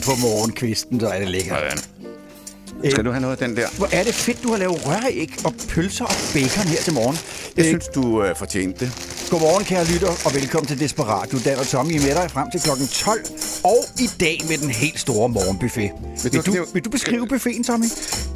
kaffe på morgenkvisten, så er det lækkert. Sådan. Skal du have noget af den der? Hvor er det fedt, du har lavet røræg og pølser og bacon her til morgen. Jeg Øh, synes, du øh, fortjente det. Godmorgen, kære lytter, og velkommen til Desperatio. Dan og Tommy med dig frem til klokken 12. Og i dag med den helt store morgenbuffet. Vil du- du, det- vil du beskrive buffeten, Tommy?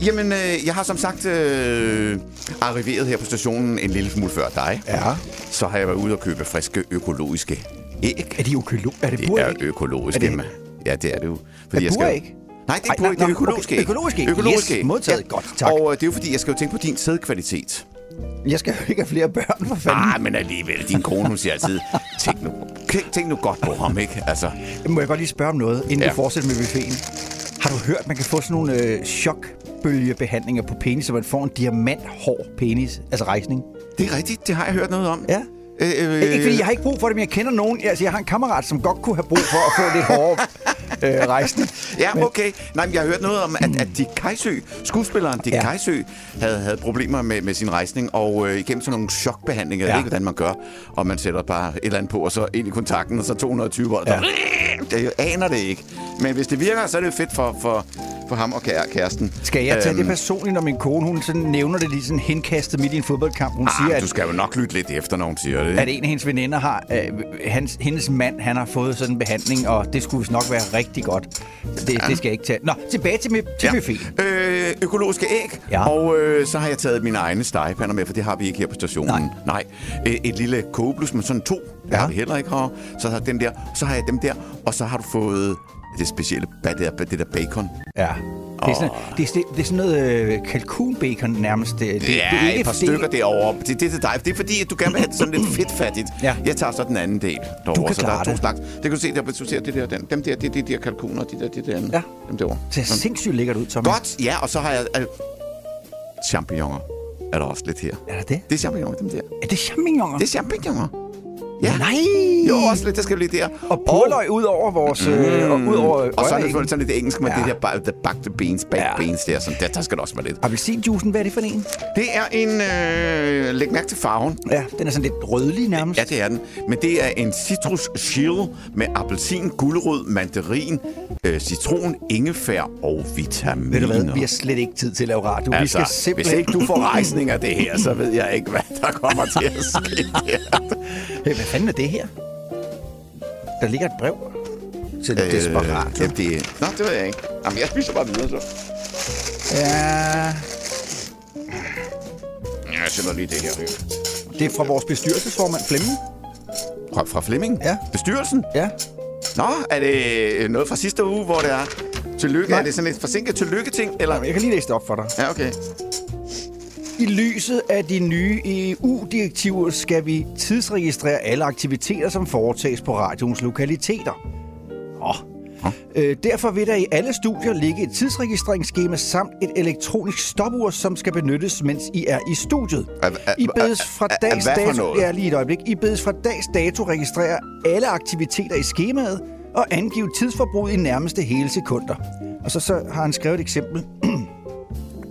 Jamen, øh, jeg har som sagt øh, arriveret her på stationen en lille smule før dig. Ja. Så har jeg været ude og købe friske økologiske æg. Er de økolo? Er det Det er økologiske. Er det-. Ja, det er det jo. Er jeg buræg? Nej, det er Ej, det er nå, økologiske okay, æg. økologiske æg. Økologiske Yes, æg. modtaget. Godt, tak. Og øh, det er jo fordi, jeg skal jo tænke på din sædkvalitet. Jeg skal jo ikke have flere børn, for fanden. Ah, men alligevel, din kone, hun siger altid, tænk nu, tænk, nu godt på ham, ikke? Altså, Må jeg godt lige spørge om noget, inden Ja. vi fortsætter med buffeten? Har du hørt, man kan få sådan nogle øh, chokbølgebehandlinger på penis, så man får en diamanthård penis, altså rejsning? det er rigtigt, det har jeg hørt noget om. Ja. Øh, øh, Ikke fordi jeg har ikke brug for det, men jeg kender nogen. Altså, jeg har en kammerat, som godt kunne have brug for at få lidt hårdere øh, rejsning. Ja, okay. Nej, men jeg har hørt noget om, at, at Dick Kajsø, skuespilleren Dick Ja. Kajsø, havde, havde problemer med, med sin rejsning, og øh, igennem sådan nogle chokbehandlinger, jeg Ja. ved ikke, hvordan man gør, og man sætter bare et eller andet på, og så ind i kontakten, og så 220 volt. Ja. Ja. Jeg aner det ikke. Men hvis det virker, så er det jo fedt for, for, for ham og kære, kæresten. Skal jeg tage Øhm, det personligt, når min kone hun sådan nævner det lige sådan henkastet midt i en fodboldkamp? Hun siger, Ah, at, du skal jo nok lytte lidt efter, når hun siger det. at en af hendes veninder har... Øh, hans, hendes mand, han har fået sådan en behandling, og det skulle nok være rigtig godt. Det, ja. det skal jeg ikke tage. Nå, tilbage til, til ja. buffeten. Øh, økologiske æg. Ja. Og øh, så har jeg taget mine egne stegepander med, for det har vi ikke her på stationen. Nej. Nej. Øh, et lille kogeblus med sådan to. Det Ja. har vi heller ikke her. Så har den der. Så har jeg dem der. Og så har du fået det specielle, det der, det der bacon. Ja. Det er, sådan, det, er, det er sådan noget øh, kalkunbacon nærmest. Det, det, Det det er, et par det- stykker derovre. Det, det er til dig. Det er fordi, at du gerne vil have det sådan lidt fedtfattigt. Ja. Jeg tager så den anden del derovre. kan så der er to det. slags. Det kan du se, der, du ser det der, den, dem der, det er de der kalkuner, de der, de der. Ja. Dem derovre. Det ser sindssygt lækkert ud, Tommy. Godt, ja, og så har jeg... Øh, champignoner er der også lidt her. Er der det? Det er champignoner, dem der. Er det champignoner? Det er champignoner. Ja. Nej! Jo, også lidt, der skal lige der. Og purløg ud over vores... Øh, og ud over Mm. Og så er det sådan lidt engelsk med Ja. det der ba- the bagte beans, baked Ja. beans der. Sådan, der, der skal der også være lidt. Appelsinjuicen, hvad er det for en? Det er en... Øh, læg mærke til farven. Ja, den er sådan lidt rødlig nærmest. Ja, det er den. Men det er en citrus shield med appelsin, gulerod, mandarin, øh, citron, ingefær og vitaminer. Ved du hvad, vi har slet ikke tid til at lave radio. vi skal Altså, hvis simpelthen... ikke du får rejsning af det her, så ved jeg ikke, hvad der kommer til at ske fanden er det her? Der ligger et brev til øh, Desperat. Jamen, det... Nå, det ved jeg ikke. Jamen, jeg spiser bare videre, så. Ja, Jeg sætter lige det her. det er fra vores bestyrelsesformand Flemming. Fra, fra Flemming? Ja. Bestyrelsen? Ja. Nå, er det noget fra sidste uge, hvor det er tillykke? Nej. Er det sådan et forsinket tillykke-ting? Eller? Jeg kan lige læse det op for dig. Ja, okay. I lyset af de nye EU-direktiver skal vi tidsregistrere alle aktiviteter, som foretages på radioens lokaliteter. Oh. Øh, derfor vil der i alle studier ligge et tidsregistreringsskema samt et elektronisk stopur, som skal benyttes, mens I er i studiet. I bedes fra er- dags dato, ja, lige et øjeblik. I bedes fra dags dato registrere alle aktiviteter i skemaet og angive tidsforbruget i nærmeste hele sekunder. Og så, så har han skrevet et eksempel.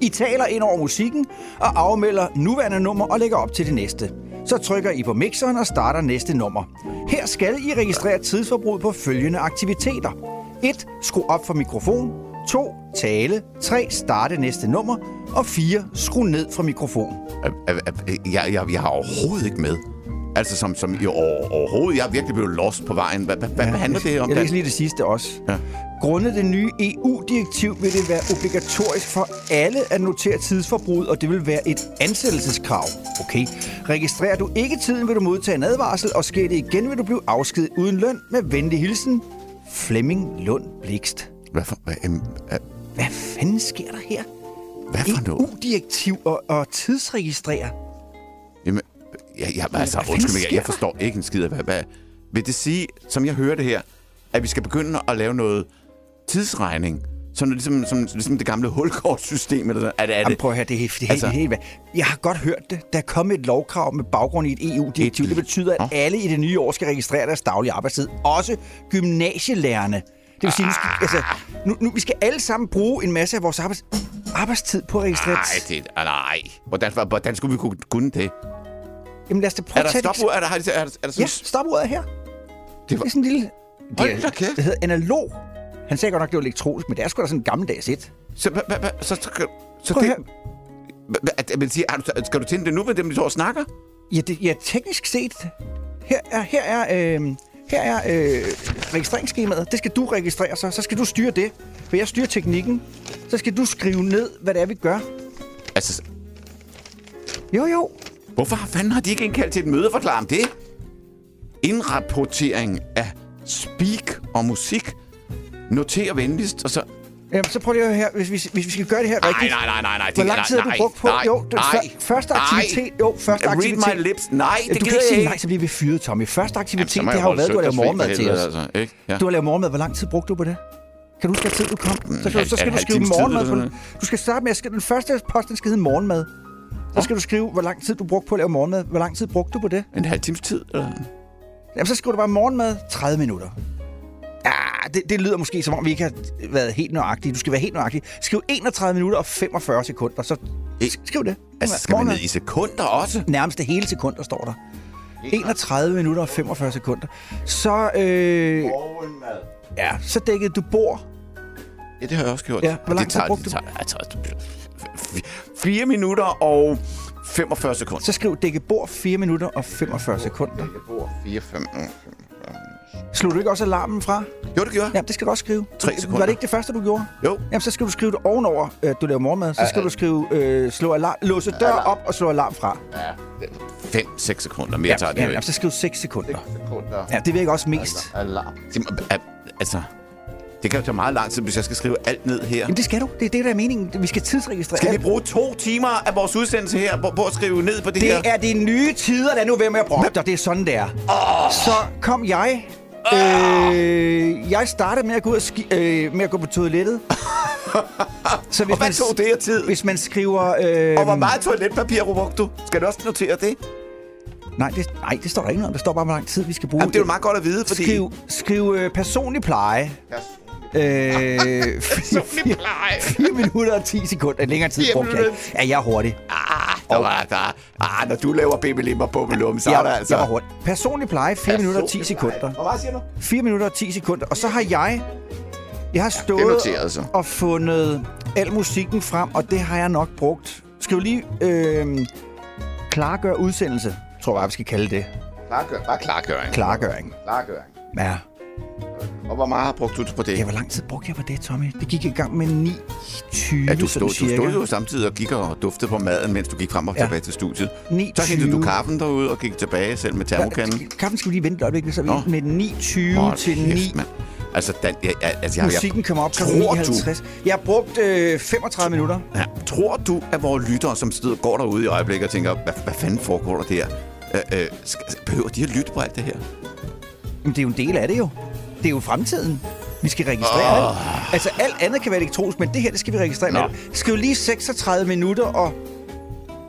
I taler ind over musikken og afmelder nuværende nummer og lægger op til det næste. Så trykker I på mixeren og starter næste nummer. Her skal I registrere tidsforbrug på følgende aktiviteter. 1. Skru op for mikrofon. 2. Tale. 3. Starte næste nummer. Og 4. Skru ned fra mikrofon. Jeg, jeg, jeg har overhovedet ikke med. Altså som, som i over, overhovedet. Jeg er virkelig blevet lost på vejen. Hvad, hvad, hvad handler det om? Jeg læser lige det sidste også. Ja. Grundet det nye EU-direktiv vil det være obligatorisk for alle at notere tidsforbruget, og det vil være et ansættelseskrav. Okay. Registrerer du ikke tiden, vil du modtage en advarsel, og sker det igen, vil du blive afskedet uden løn med venlig hilsen. Flemming Lund Blikst. Hvad for, hvad, em, øh, Hvad fanden sker der her? hvad for noget? EU-direktiv og, og tidsregistrere. Jamen, jeg, jeg, altså, undskyld mig, jeg, jeg forstår ikke en skid af, hvad, hvad... Vil det sige, som jeg hører det her, at vi skal begynde at lave noget tidsregning? Sådan ligesom, som, ligesom det gamle hulkortsystem, eller sådan. Er det, er Jamen, det? prøv at høre, det er helt, Altså- helt, helt, Jeg har godt hørt det. Der er kommet et lovkrav med baggrund i et EU-direktiv. Et- Det betyder, at alle i det nye år skal registrere deres daglige arbejdstid. Også gymnasielærerne. Det vil sige, nu skal, altså, nu, nu, vi skal alle sammen bruge en masse af vores arbejds, arbejdstid på at registrere. Nej, det, nej. Hvordan, hvordan skulle vi kunne, kunne det? Jamen lad os da prøve Er der at tage stopur? Er der, er der, er der, er der Ja, stopuret er her. Det Det var- er sådan en lille... Hold Det, er, kæft. det hedder analog. Han sagde godt nok, det var elektronisk, men det er sgu da sådan en gammeldags et. Så, hva, hva, så, så, så Prøv det, her. men siger, skal du tænde det nu, med dem, de står og snakker? Ja, det, ja teknisk set. Her er, her er, øh, her er øh, registreringsskemaet. Det skal du registrere så. Så skal du styre det. For jeg styrer teknikken. Så skal du skrive ned, hvad det er, vi gør. Altså, Jo, jo. Hvorfor har fanden har de ikke indkaldt til et møde og forklare om det? Indrapportering af speak og musik. Noter venligst, og så... Jamen, så prøv lige at høre her. Hvis vi, hvis vi skal gøre det her Nej, rigtigt. nej, nej, nej, nej. Hvor lang tid har du brugt på? Nej, Jo, det- nej, før- første aktivitet- jo, første Read aktivitet. my lips. Nej, det du kan ikke sige ikke. nej, så bliver vi fyret, Tommy. Første aktivitet, så må det har jo været, du har lavet morgenmad til os. Altså, ikke? Ja. Du har lavet morgenmad. Hvor lang tid brugte du på det? Kan du huske, hvad tid du kom? Så, skal, halv- du, så skal du skrive morgenmad. På, du skal starte med, at den første post, den skal hedde morgenmad. Der skal du skrive, hvor lang tid du brugte på at lave morgenmad. Hvor lang tid brugte du på det? En halv times tid, eller? Jamen, så skriver du bare morgenmad 30 minutter. Ja, det, det lyder måske, som om vi ikke har været helt nøjagtige. Du skal være helt nøjagtig. Skriv 31 minutter og 45 sekunder, så e- skriv det. Altså, skal morgenmad. man ned i sekunder også? Nærmest det hele sekunder står der. E- 31 minutter og 45 sekunder. Så, øh, Morgenmad. Ja, så dækkede du bord. Ja, det har jeg også gjort. Ja, hvor lang tid brugte du? Det tager, det tager, 4 minutter og 45 sekunder. Så skriv dække bord 4 minutter og 45 sekunder. Dække bord 4, 5, 5. Slog du ikke også alarmen fra? Jo, det gjorde jeg. Ja, det skal du også skrive. 3 sekunder. Var det ikke det første, du gjorde? Jo. Jamen, så skal du skrive det ovenover, øh, du laver morgenmad. Så skal du skrive, øh, slå alarm, låse dør op og slå alarm fra. Ja. 5-6 sekunder mere ja, tager det ja, jo ikke. så skriv 6 sekunder. 6 sekunder. Ja, det virker også mest. Alarm. Altså, det kan jo tage meget lang tid, hvis jeg skal skrive alt ned her. Jamen, det skal du. Det er det, der er meningen. Vi skal tidsregistrere. Skal vi bruge to timer af vores udsendelse her på, på at skrive ned på det, her? Det er de nye tider, der nu ved med at brokke dig. Det er sådan, det er. Så kom jeg. Øh, jeg startede med at gå, ud og ski, øh, med at gå på toilettet. Så Og hvad tog det her tid? Hvis man skriver... Øh, Og hvor meget toiletpapir brugte du? Skal du også notere det? Nej det, nej, det står der ikke noget om. Der står bare, hvor lang tid vi skal bruge. Jamen, det er jo meget godt at vide, fordi... Skriv, skriv øh, personlig pleje. Øh, Personlig pleje. 4 minutter og 10 sekunder. Længere tid brugte jeg ikke. Ja, jeg er hurtig. Ah, der var der. Ah, når du laver babylimmer på melum, så er der Jeg, altså... jeg var hurtig. Personlig pleje, 4 minutter og 10 sekunder. Hvor meget siger du? 4 minutter og 10 sekunder. Og så har jeg... Jeg har er stået noteret, så. og fundet al musikken frem, og det har jeg nok brugt. Skriv lige øh, klargør udsendelse, tror jeg, vi skal kalde det. Klargør, bare klargøring. Klargøring. Klargøring. Ja. Og hvor meget har brugt du på det? ja, hvor lang tid brugte jeg på det, Tommy? Det gik i gang med 9.20, Ja, du stod, du stod jo samtidig og gik og duftede på maden, mens du gik frem og Ja. tilbage til studiet. 9.20. Så hentede du kaffen derude og gik tilbage selv med termokanden. Ja, kaffen skal vi lige vente et øjeblik, så vi Nå. med 9.20 Hold til kæft, 9. mand. Altså, den, jeg, jeg, altså, jeg, Musikken kommer op til tror 59. Jeg har brugt øh, 35 minutter. Ja, tror du, at vores lyttere, som sidder, går derude i øjeblikket og tænker, hvad, hvad fanden foregår der der? Øh, øh, behøver de at lytte på alt det her? Men det er jo en del af det jo. Det er jo fremtiden. Vi skal registrere oh. alt. Altså, alt andet kan være elektronisk, men det her, det skal vi registrere Nå. med. Skriv lige 36 minutter og,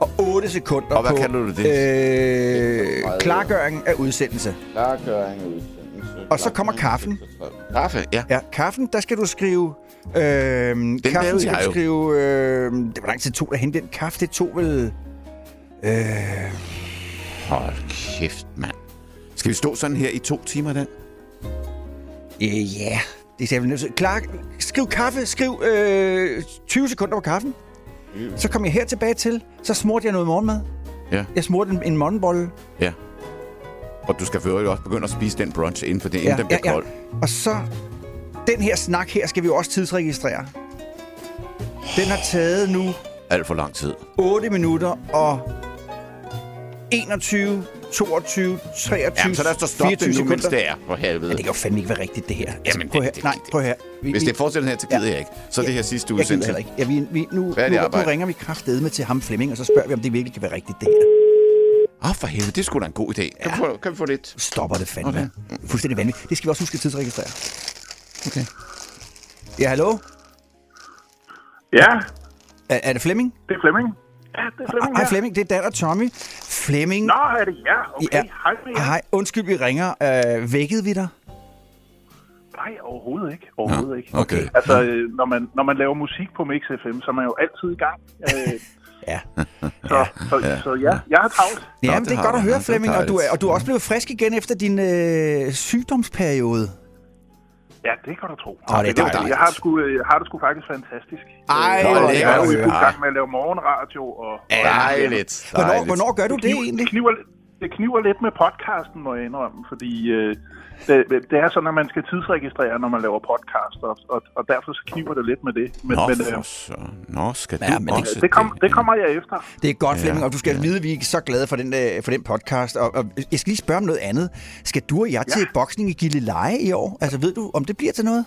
og 8 sekunder Og hvad på du det? Øh, klargøring af udsendelse. Klargøring og udsendelse. Og så kommer kaffen. Kaffe, ja. Ja, kaffen, der skal du skrive... Øh, kaffen lavede skal du skrive... Øh, det var lang tid tog at hente den kaffe. Det tog vel... Øh, Hold kæft, mand. Skal vi stå sådan her i to timer, den? Øh, ja, det er jeg. Klar, skriv kaffe. Skriv øh, 20 sekunder på kaffen. Så kom jeg her tilbage til. Så smurte jeg noget morgenmad. Ja. Jeg smurte en, en morgenbolle. Ja. Og du skal for også begynde at spise den brunch, inden for det, inden Ja, den bliver ja, ja. kold. Og så... Den her snak her skal vi jo også tidsregistrere. Den har taget nu Alt for lang tid. 8 minutter og 21, 22, 23, Jamen, så lad os da stoppe 24 det nu, mens sekunder. det er, for helvede. Men det kan jo fandme ikke være rigtigt, det her. Altså, Jamen, prøv det- her. det- Nej, det- prøv her. Vi, Hvis vi- det fortsætter her, så gider jeg ikke. Så er det her sidste Jeg gider udsendelse. heller ikke. Ja, vi, vi, nu, nu, nu ringer vi kraftedeme til ham Flemming, og så spørger vi, om det virkelig kan være rigtigt, det her. Åh, oh, for helvede, det er sgu da en god idé. Kan, vi, få, kan vi få lidt? Stopper det fandme. Okay. Fuldstændig vanvittigt. Det skal vi også huske at tidsregistrere. Okay. Ja, hallo? Ja, Er, er det Flemming? det er Flemming. Ja, det er Flemming Hej. Flemming, det er Dan og Tommy. Flemming. Nå, er det ja? Okay, Ja. hej jer. Hej, undskyld, vi ringer. Øh, vækkede vi dig? Nej, overhovedet ikke. Overhovedet ikke. Okay. Altså, øh, når man, når man laver musik på Mix FM, så er man jo altid i gang. Øh, Ja. så, så, ja. så ja, jeg har travlt. Ja, men det det er godt at Ja, høre, Flemming, og du, er, og du er også blevet frisk igen efter din øh, sygdomsperiode. Ja, det kan du tro. Åh, det er du tro. dejligt. jeg har, det sgu, øh, jeg har det sgu faktisk fantastisk. Ej, lækkert jeg er jo i fuld gang med at lave morgenradio. Og, og Dejligt. Hvornår, hvornår gør du det kniver, egentlig? Det kniver, det kniver lidt med podcasten, må jeg indrømme, fordi øh, det, det er sådan, at man skal tidsregistrere, når man laver podcast, og, og, og derfor så kniver det lidt med det. Men, Nå, men for øh, så. Nå, skal Ja, du men det- også det, kom, det kommer jeg efter. Det er godt, Ja, Flemming, og du skal ja. vide, at vi er så glade for den, øh, for den podcast. Og, og jeg skal lige spørge om noget andet. Skal du og jeg til boksning i Gilleleje i år? Altså, ved du, om det bliver til noget?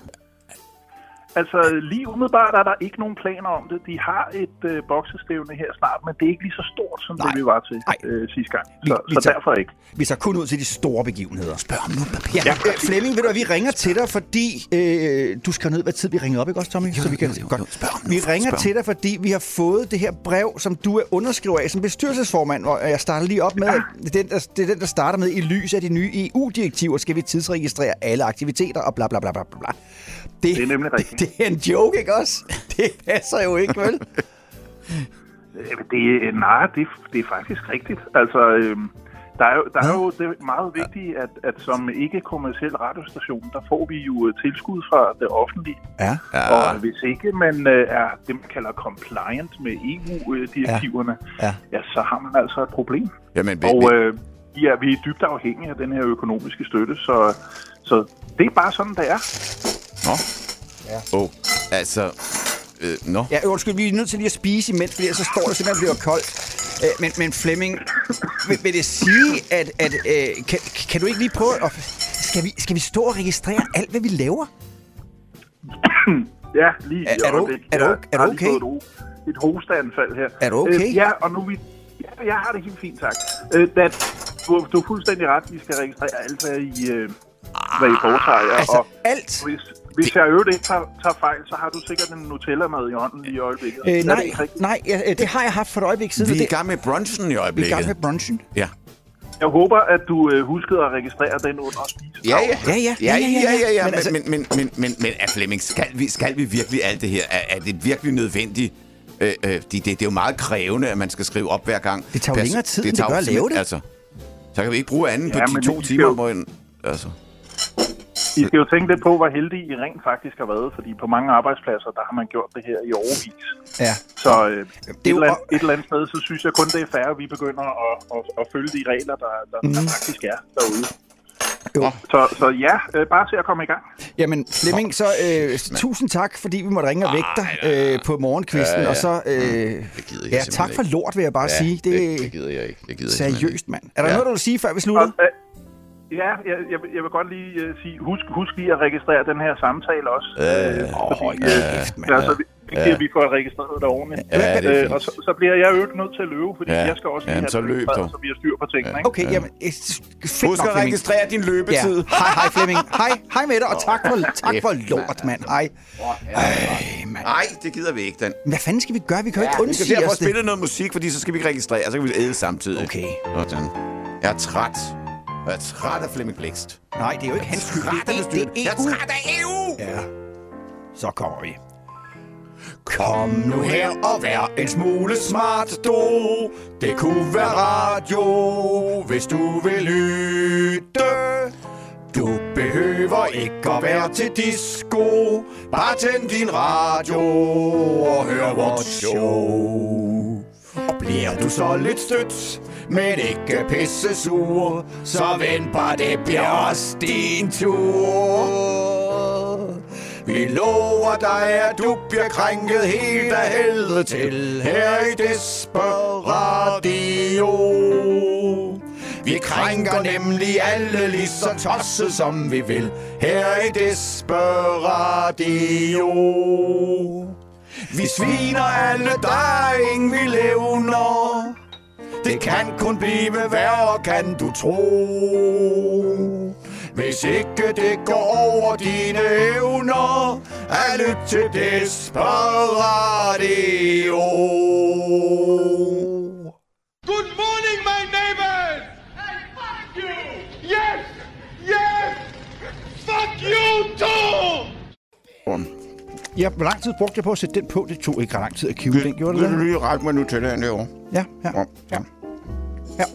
Altså, lige umiddelbart er der ikke nogen planer om det. De har et øh, boksestævne her snart, men det er ikke lige så stort, som Nej. det vi var til Nej. øh, sidste gang. Vi- Så, vi så tager- derfor ikke. Vi tager kun ud til de store begivenheder. Spørg om nu, papir. Ja, Ja, Flemming, ved du hvad, vi ringer til dig, fordi øh, du skal ned, hvad tid vi ringer op, ikke også, Tommy? Jo, så vi kan, jo, jo, godt. jo. Spørg om nu, vi ringer spørg til dig, fordi vi har fået det her brev, som du er underskriver af som bestyrelsesformand, og jeg starter lige op med, at det er den, der, det er den, der starter med, i lys af de nye EU-direktiver skal vi tidsregistrere alle aktiviteter og bla bla bla bla bla. Det er nemlig rigtigt. Det er en joke, ikke også? Det passer jo ikke, vel? Øh, Det, er- nej, det, det er faktisk rigtigt. Altså, øh, der er jo, der er jo det meget vigtigt, at, at som ikke-kommersiel radiostation, der får vi jo øh, tilskud fra det offentlige. Ja. Ja. Og hvis ikke man øh, er det, man kalder compliant med EU-direktiverne, Ja. Ja. ja, så har man altså et problem. Jamen, vi, Og vi, øh, ja, vi er dybt afhængige af den her økonomiske støtte, så, så det er bare sådan, det er. Nå. Ja. Oh, altså... Øh, nå. Ja, undskyld, vi er nødt til lige at spise imens, fordi så står det simpelthen bliver koldt. Øh, men, men Flemming, vil, vil det sige, at, at øh, kan, kan du ikke lige prøve at... Skal vi, skal vi stå og registrere alt, hvad vi laver? Ja, lige Er- er du- er du- er du okay? Et, ho- et hosteanfald her. Er du okay? Øh, ja, og nu er vi... Ja, jeg har det helt fint, tak. Øh, da, du, du er fuldstændig ret. Vi skal registrere alt, hvad I, øh, hvad I foretager. Altså, og alt? hvis, hvis jeg øvrigt ikke tager, tager fejl, så har du sikkert en Nutella-mad i hånden i øjeblikket. Øh, Er det nej, nej ja, øh, det har jeg haft for et øjeblik siden. Vi er i det, gang med brunchen i vi er i øjeblikket. gang med brunchen. Ja. Jeg håber, at du øh, huskede at registrere den under spisetavlen. Ja, ja. Ja, ja, ja, ja, ja, ja. Men Men, altså- men, men, men, men, men er Flemming, skal vi, skal vi virkelig alt det her? Er, er det virkelig nødvendigt? Øh, øh, det, det, det er jo meget krævende, at man skal skrive op hver gang. Det tager jo længere tid, end det tager gør jo at lave det. Altså, så kan vi ikke bruge anden Ja, på de to timer, jo- hvor en, altså. I skal jo tænke lidt på, hvor heldige I rent faktisk har været, fordi på mange arbejdspladser, der har man gjort det her i overvis. Ja. Så øh, et, jo- eller andet, et eller andet sted, så synes jeg kun, det er fair, at vi begynder at, at, at følge de regler, der, der, Mhm. der faktisk er derude. Jo. Så, så ja, øh, bare til at komme i gang. Jamen, Flemming, så øh, tusind tak, fordi vi måtte ringe og vække dig øh, på morgenkvisten. Ja, ja. Og så, øh, Det gider jeg ja, tak for lort, vil jeg bare sige. Det det, er det gider jeg ikke. Det gider seriøst, mand. Er der Ja. noget, du vil sige, før vi Og, slutter? øh, ja, jeg, jeg, vil- jeg vil godt lige uh, sige, husk, husk lige at registrere den her samtale også. Ja, Øh, ja. Åh, fordi, kæft, mand. Ja, så vi, ja. vi får registreret det ordentligt. Ja, det er øh, og så, så bliver jeg ikke nødt til at løbe, fordi Ja. jeg skal også lige Jamen, have så det løb dog. så vi har styr på tingene. Ikke? Okay, jamen, øh, fedt Husk nok, at registrere din Ja. løbetid. Hej, hej Flemming. Hej, hej med dig, og tak for, tak for lort, mand. Hej. Ej, mand. Nej, det gider vi ikke, den. Hvad fanden skal vi gøre? Vi kan jo ikke Vi skal undsige derfor os det. spille noget musik, fordi så skal vi ikke registrere, så kan vi æde samtidig. Okay. Sådan. Jeg er træt. Jeg er træt af Flemming Blikst. Nej, det er jo ikke hans skyld. Det, det, det Jeg er er EU. træt af EU! Ja, så kommer vi. Kom nu her og vær en smule smart, du. Det kunne være radio, hvis du vil lytte. Du behøver ikke at være til disco. Bare tænd din radio og hør vores show. Og bliver du så lidt stødt, men ikke pisse sur, så vent bare, det bliver også din tur. Vi lover dig, at du bliver krænket helt af helvede til her i Desperadio. Vi krænker nemlig alle lige så tosset som vi vil her i Desperadio. Vi sviner alle, der er ingen vi levner. Det kan kun blive værre, kan du tro. Hvis ikke det går over dine evner, er lyt til Desperatio. Good morning, my neighbors! Hey, fuck you! Yes! Yes! Fuck you too! ja, hvor lang tid brugte jeg på at sætte den på? Det tog ikke ret lang tid at kive den, gjorde det Vil du lige række mig nu til det derovre? Ja, ja, Ja. ja. Ja.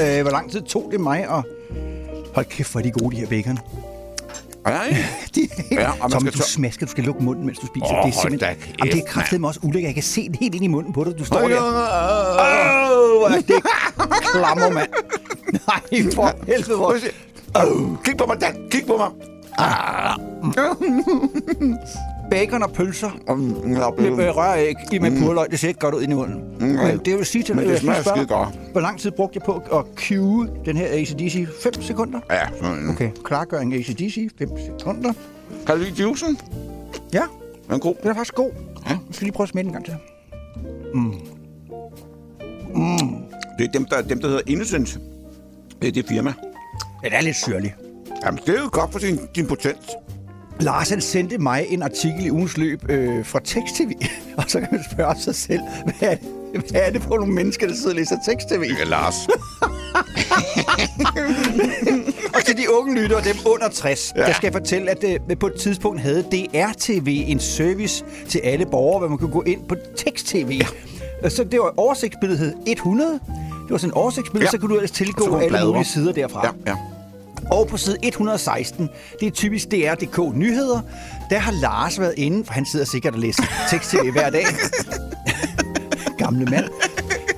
Øh, hvor lang tid tog det mig at... Hold kæft, hvor er de gode, de her bacon. Nej. Er helt... Ja, Ja, og man Tom, skal du smasker, du skal lukke munden, mens du spiser. Åh, det er simpelthen... da Jamen, det er kæft, kraftedeme også ulækkert. Jeg kan se det helt ind i munden på dig. Du står Åh, der. Åh, hvor er det klammer, mand. Nej, for helvede, hvor... Oh, kig på mig, Dan. Kig på mig. Bacon og pølser Mm, ja, med øh, røræg i med purløg. Det ser ikke godt ud i munden. Men det vil sige til Men det jeg skal smager spørge skide dig, godt. Hvor lang tid brugte jeg på at cue den her ACDC? 5 sekunder? Ja, sådan. Okay, klargøring ACDC, 5 sekunder. Kan du lide juicen? Ja, Den er god. den er faktisk god. Ja. Jeg skal lige prøve at smage den en gang til. Det er dem, der, dem, der hedder Innocent. Det er det firma. Den er lidt syrlig. Jamen, det er jo godt for sin, din potens. Lars han sendte mig en artikel i ugens løb øh, fra Tekst-TV, og så kan man spørge sig selv, hvad er, det, hvad er det for nogle mennesker, der sidder og læser Tekst-TV? Det er Lars. Og til de unge lyttere, dem under 60, ja. der skal jeg fortælle, at øh, på et tidspunkt havde DR-TV en service til alle borgere, hvor man kunne gå ind på Tekst-TV. Ja. Så det var oversigtsbilledet hed 100. Det var sådan en oversigtsbillede, ja. Så kunne du ellers tilgå alle mulige sider derfra. Ja, ja. Og på side 116, det er typisk DR.dk Nyheder, der har Lars været inde, for han sidder sikkert og læser tekst-tv hver dag. Gamle mand.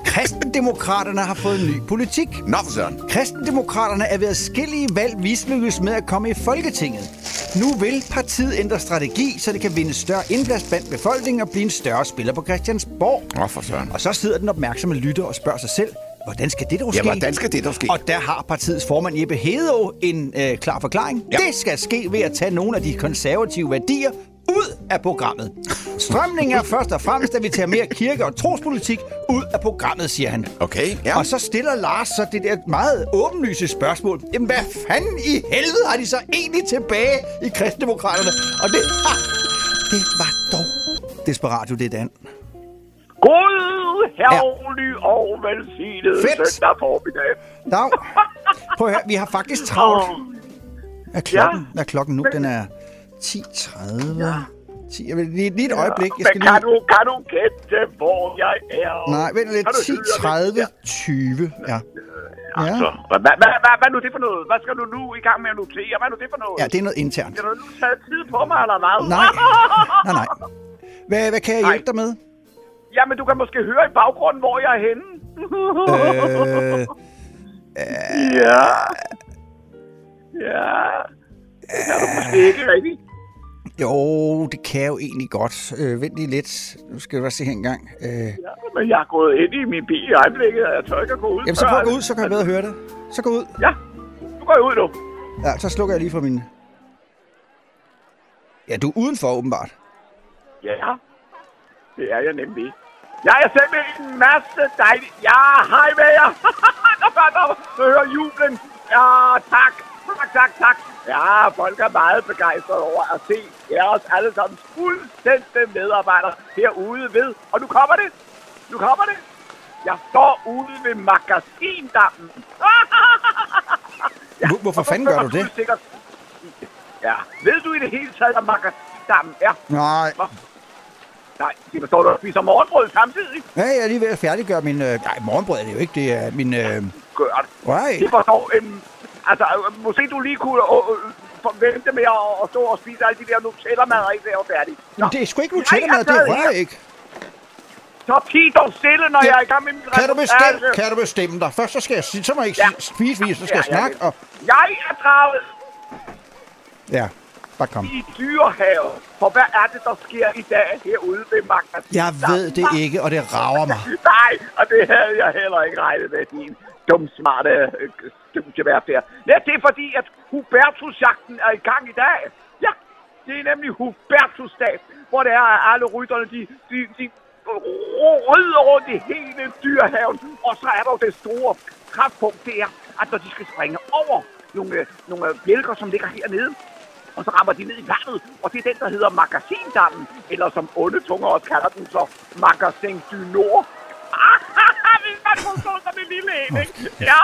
Kristendemokraterne har fået en ny politik. Nå for søren. Kristendemokraterne er ved adskillige valg mislykkes med at komme i Folketinget. Nu vil partiet ændre strategi, så det kan vinde større indplads blandt befolkningen og blive en større spiller på Christiansborg. Nå for søren. Og så sidder den opmærksomme lytter og spørger sig selv, hvordan skal det dog Ja, ske? hvordan skal det dog ske? Og der har partiets formand Jeppe Hedeå en øh, klar forklaring. Ja. Ja. Det skal ske ved at tage nogle af de konservative værdier ud af programmet. Strømningen er først og fremmest, at vi tager mere kirke- og trospolitik ud af programmet, siger han. Okay, ja. Og så stiller Lars så det der meget åbenlyse spørgsmål. Jamen, hvad fanden i helvede har de så egentlig tilbage i kristendemokraterne? Og det, ah, det var dog Desperatio, det er Dan. God, herlig og velsignet Fedt. søndag formiddag. Dag. Prøv at høre, vi har faktisk travlt. Er klokken? Hvad er klokken nu? Den er 10.30. Ja. 10, jeg vil, lige, lige et øjeblik. Jeg skal Men kan lige... du, kan du gætte, hvor jeg er? Nej, vent lidt. Kan du høre det? 10.30, 20. Ja. Altså, hvad, hvad, hvad, hvad, hvad er nu det for noget? Hvad skal du nu i gang med at notere? Hvad er nu det for noget? ja, det er noget internt. Skal du nu tage tid på mig, eller hvad? Nej. Nej, nej. Hvad, hvad kan jeg hjælpe dig med? Jamen, du kan måske høre i baggrunden, hvor jeg er henne. Øh, Ja. Ja. Det kan du måske ikke rigtigt. jo, det kan jeg jo egentlig godt. Øh, vent lige lidt. Nu skal jeg bare se her en gang. Øh, Ja, men jeg er gået ind i min bil i øjeblikket, og jeg tør ikke at gå ud. jamen, så prøv at gå ud, så kan jeg bedre høre det. Så gå ud. Ja, nu går jeg ud nu. Ja, så slukker jeg lige for min... Ja, du er udenfor, åbenbart. Ja, det er jeg nemlig. Jeg er med en masse dejlige... Ja, hej med jer. der bør der høre jublen. Ja, tak. Tak, tak, tak. Ja, folk er meget begejstrede over at se jeres alle sammen fuldstændig medarbejdere herude ved. Og nu kommer det. Nu kommer det. Jeg står ude ved magasindammen. Hvor- hvorfor fanden gør du det? Sikkert... Ja, ved du i det hele taget, hvad magasindammen er? Nej. Nej, det forstår du, at spiser morgenbrød samtidig. Ja, jeg er lige ved at færdiggøre min... Øh, nej, morgenbrød er det jo ikke. Det er min... Øh, Gør det. nej. Det forstår... Øhm, altså, øh, måske du lige kunne øh, øh, forvente med at, at stå og spise alle de der Nutella-mad, ikke det er færdigt. Nå, det er sgu ikke Nutella-mad, jeg det er rør ikke. Så tig dog stille, når Ja. jeg er i gang med min Kan du bestemme, kan du bestemme dig? Først så skal jeg sige, så må jeg ikke Ja. spise, så skal jeg Ja, ja, snakke. Og, Jeg er draget ja, bare kom. i dyrehave. For hvad er det, der sker i dag herude ved magasinet? Jeg ved det ikke, og det rager mig. Nej, og det havde jeg heller ikke regnet med, din dum smarte øh, studievært der. Ja, det er fordi, at Hubertus-jagten er i gang i dag. Ja, det er nemlig Hubertus-dag, hvor det er, at alle rytterne, de, de, de rydder rundt i hele dyrehaven. Og så er der jo det store kraftpunkt, det er, at når de skal springe over nogle, øh, nogle øh, bjælker, som ligger hernede, og så rammer de ned i vandet, og det er den, der hedder Magasindammen, eller som onde tunger også kalder den så, Magasin du Nord. Hvis man kunne stå som en lille en, ikke? Ja.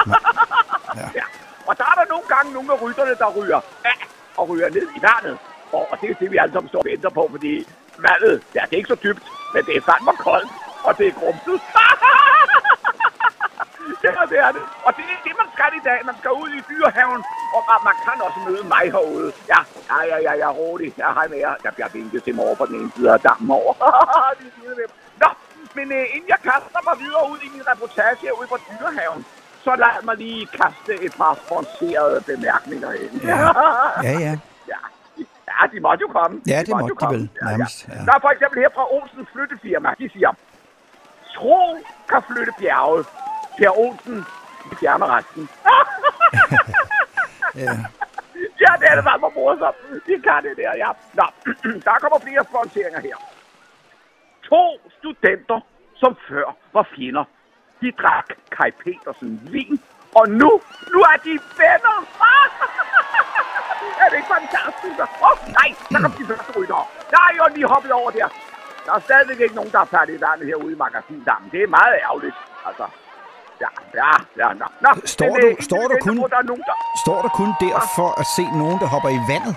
ja. Og der er der nogle gange nogle af rytterne, der ryger af og ryger ned i vandet. Og det er det, vi alle sammen står og venter på, fordi vandet, ja, det er ikke så dybt, men det er fandme koldt, og det er grumset. Det er det, er det. Og det er det, man skal i dag. Man skal ud i dyrehaven, og man, kan også møde mig herude. Ja, ja, ja, ja, ja, rolig. Ja, hej med jer. Der bliver vinket til mig over på den ene side af dammen over. De er. Nå, men øh, inden jeg kaster mig videre ud i min reportage herude på dyrehaven, så lad mig lige kaste et par sponserede bemærkninger ind. Ja, ja. ja. Ja, de måtte jo komme. Ja, det måtte jo de vel, nærmest, ja. Der er for eksempel her fra Olsens flyttefirma, de siger, tro kan flytte bjerget. Per Olsen, de fjerner resten. ja. ja, det er det for morsomt. De kan det der, ja. Nå, der kommer flere sponsoringer her. To studenter, som før var fjender. De drak Kai Petersen vin, og nu, nu er de venner. er det ikke fantastisk? Åh, oh, nej, der kom de første rytter. Nej, og lige hoppet over der. Der er stadigvæk ikke nogen, der er færdig i vandet herude i magasindammen. Det er meget ærgerligt, altså. Ja, ja, ja, nå. nå. Står men, du- øh, står du kun- på, Der er nogen, der... Står der kun der for at se nogen, der hopper i vandet?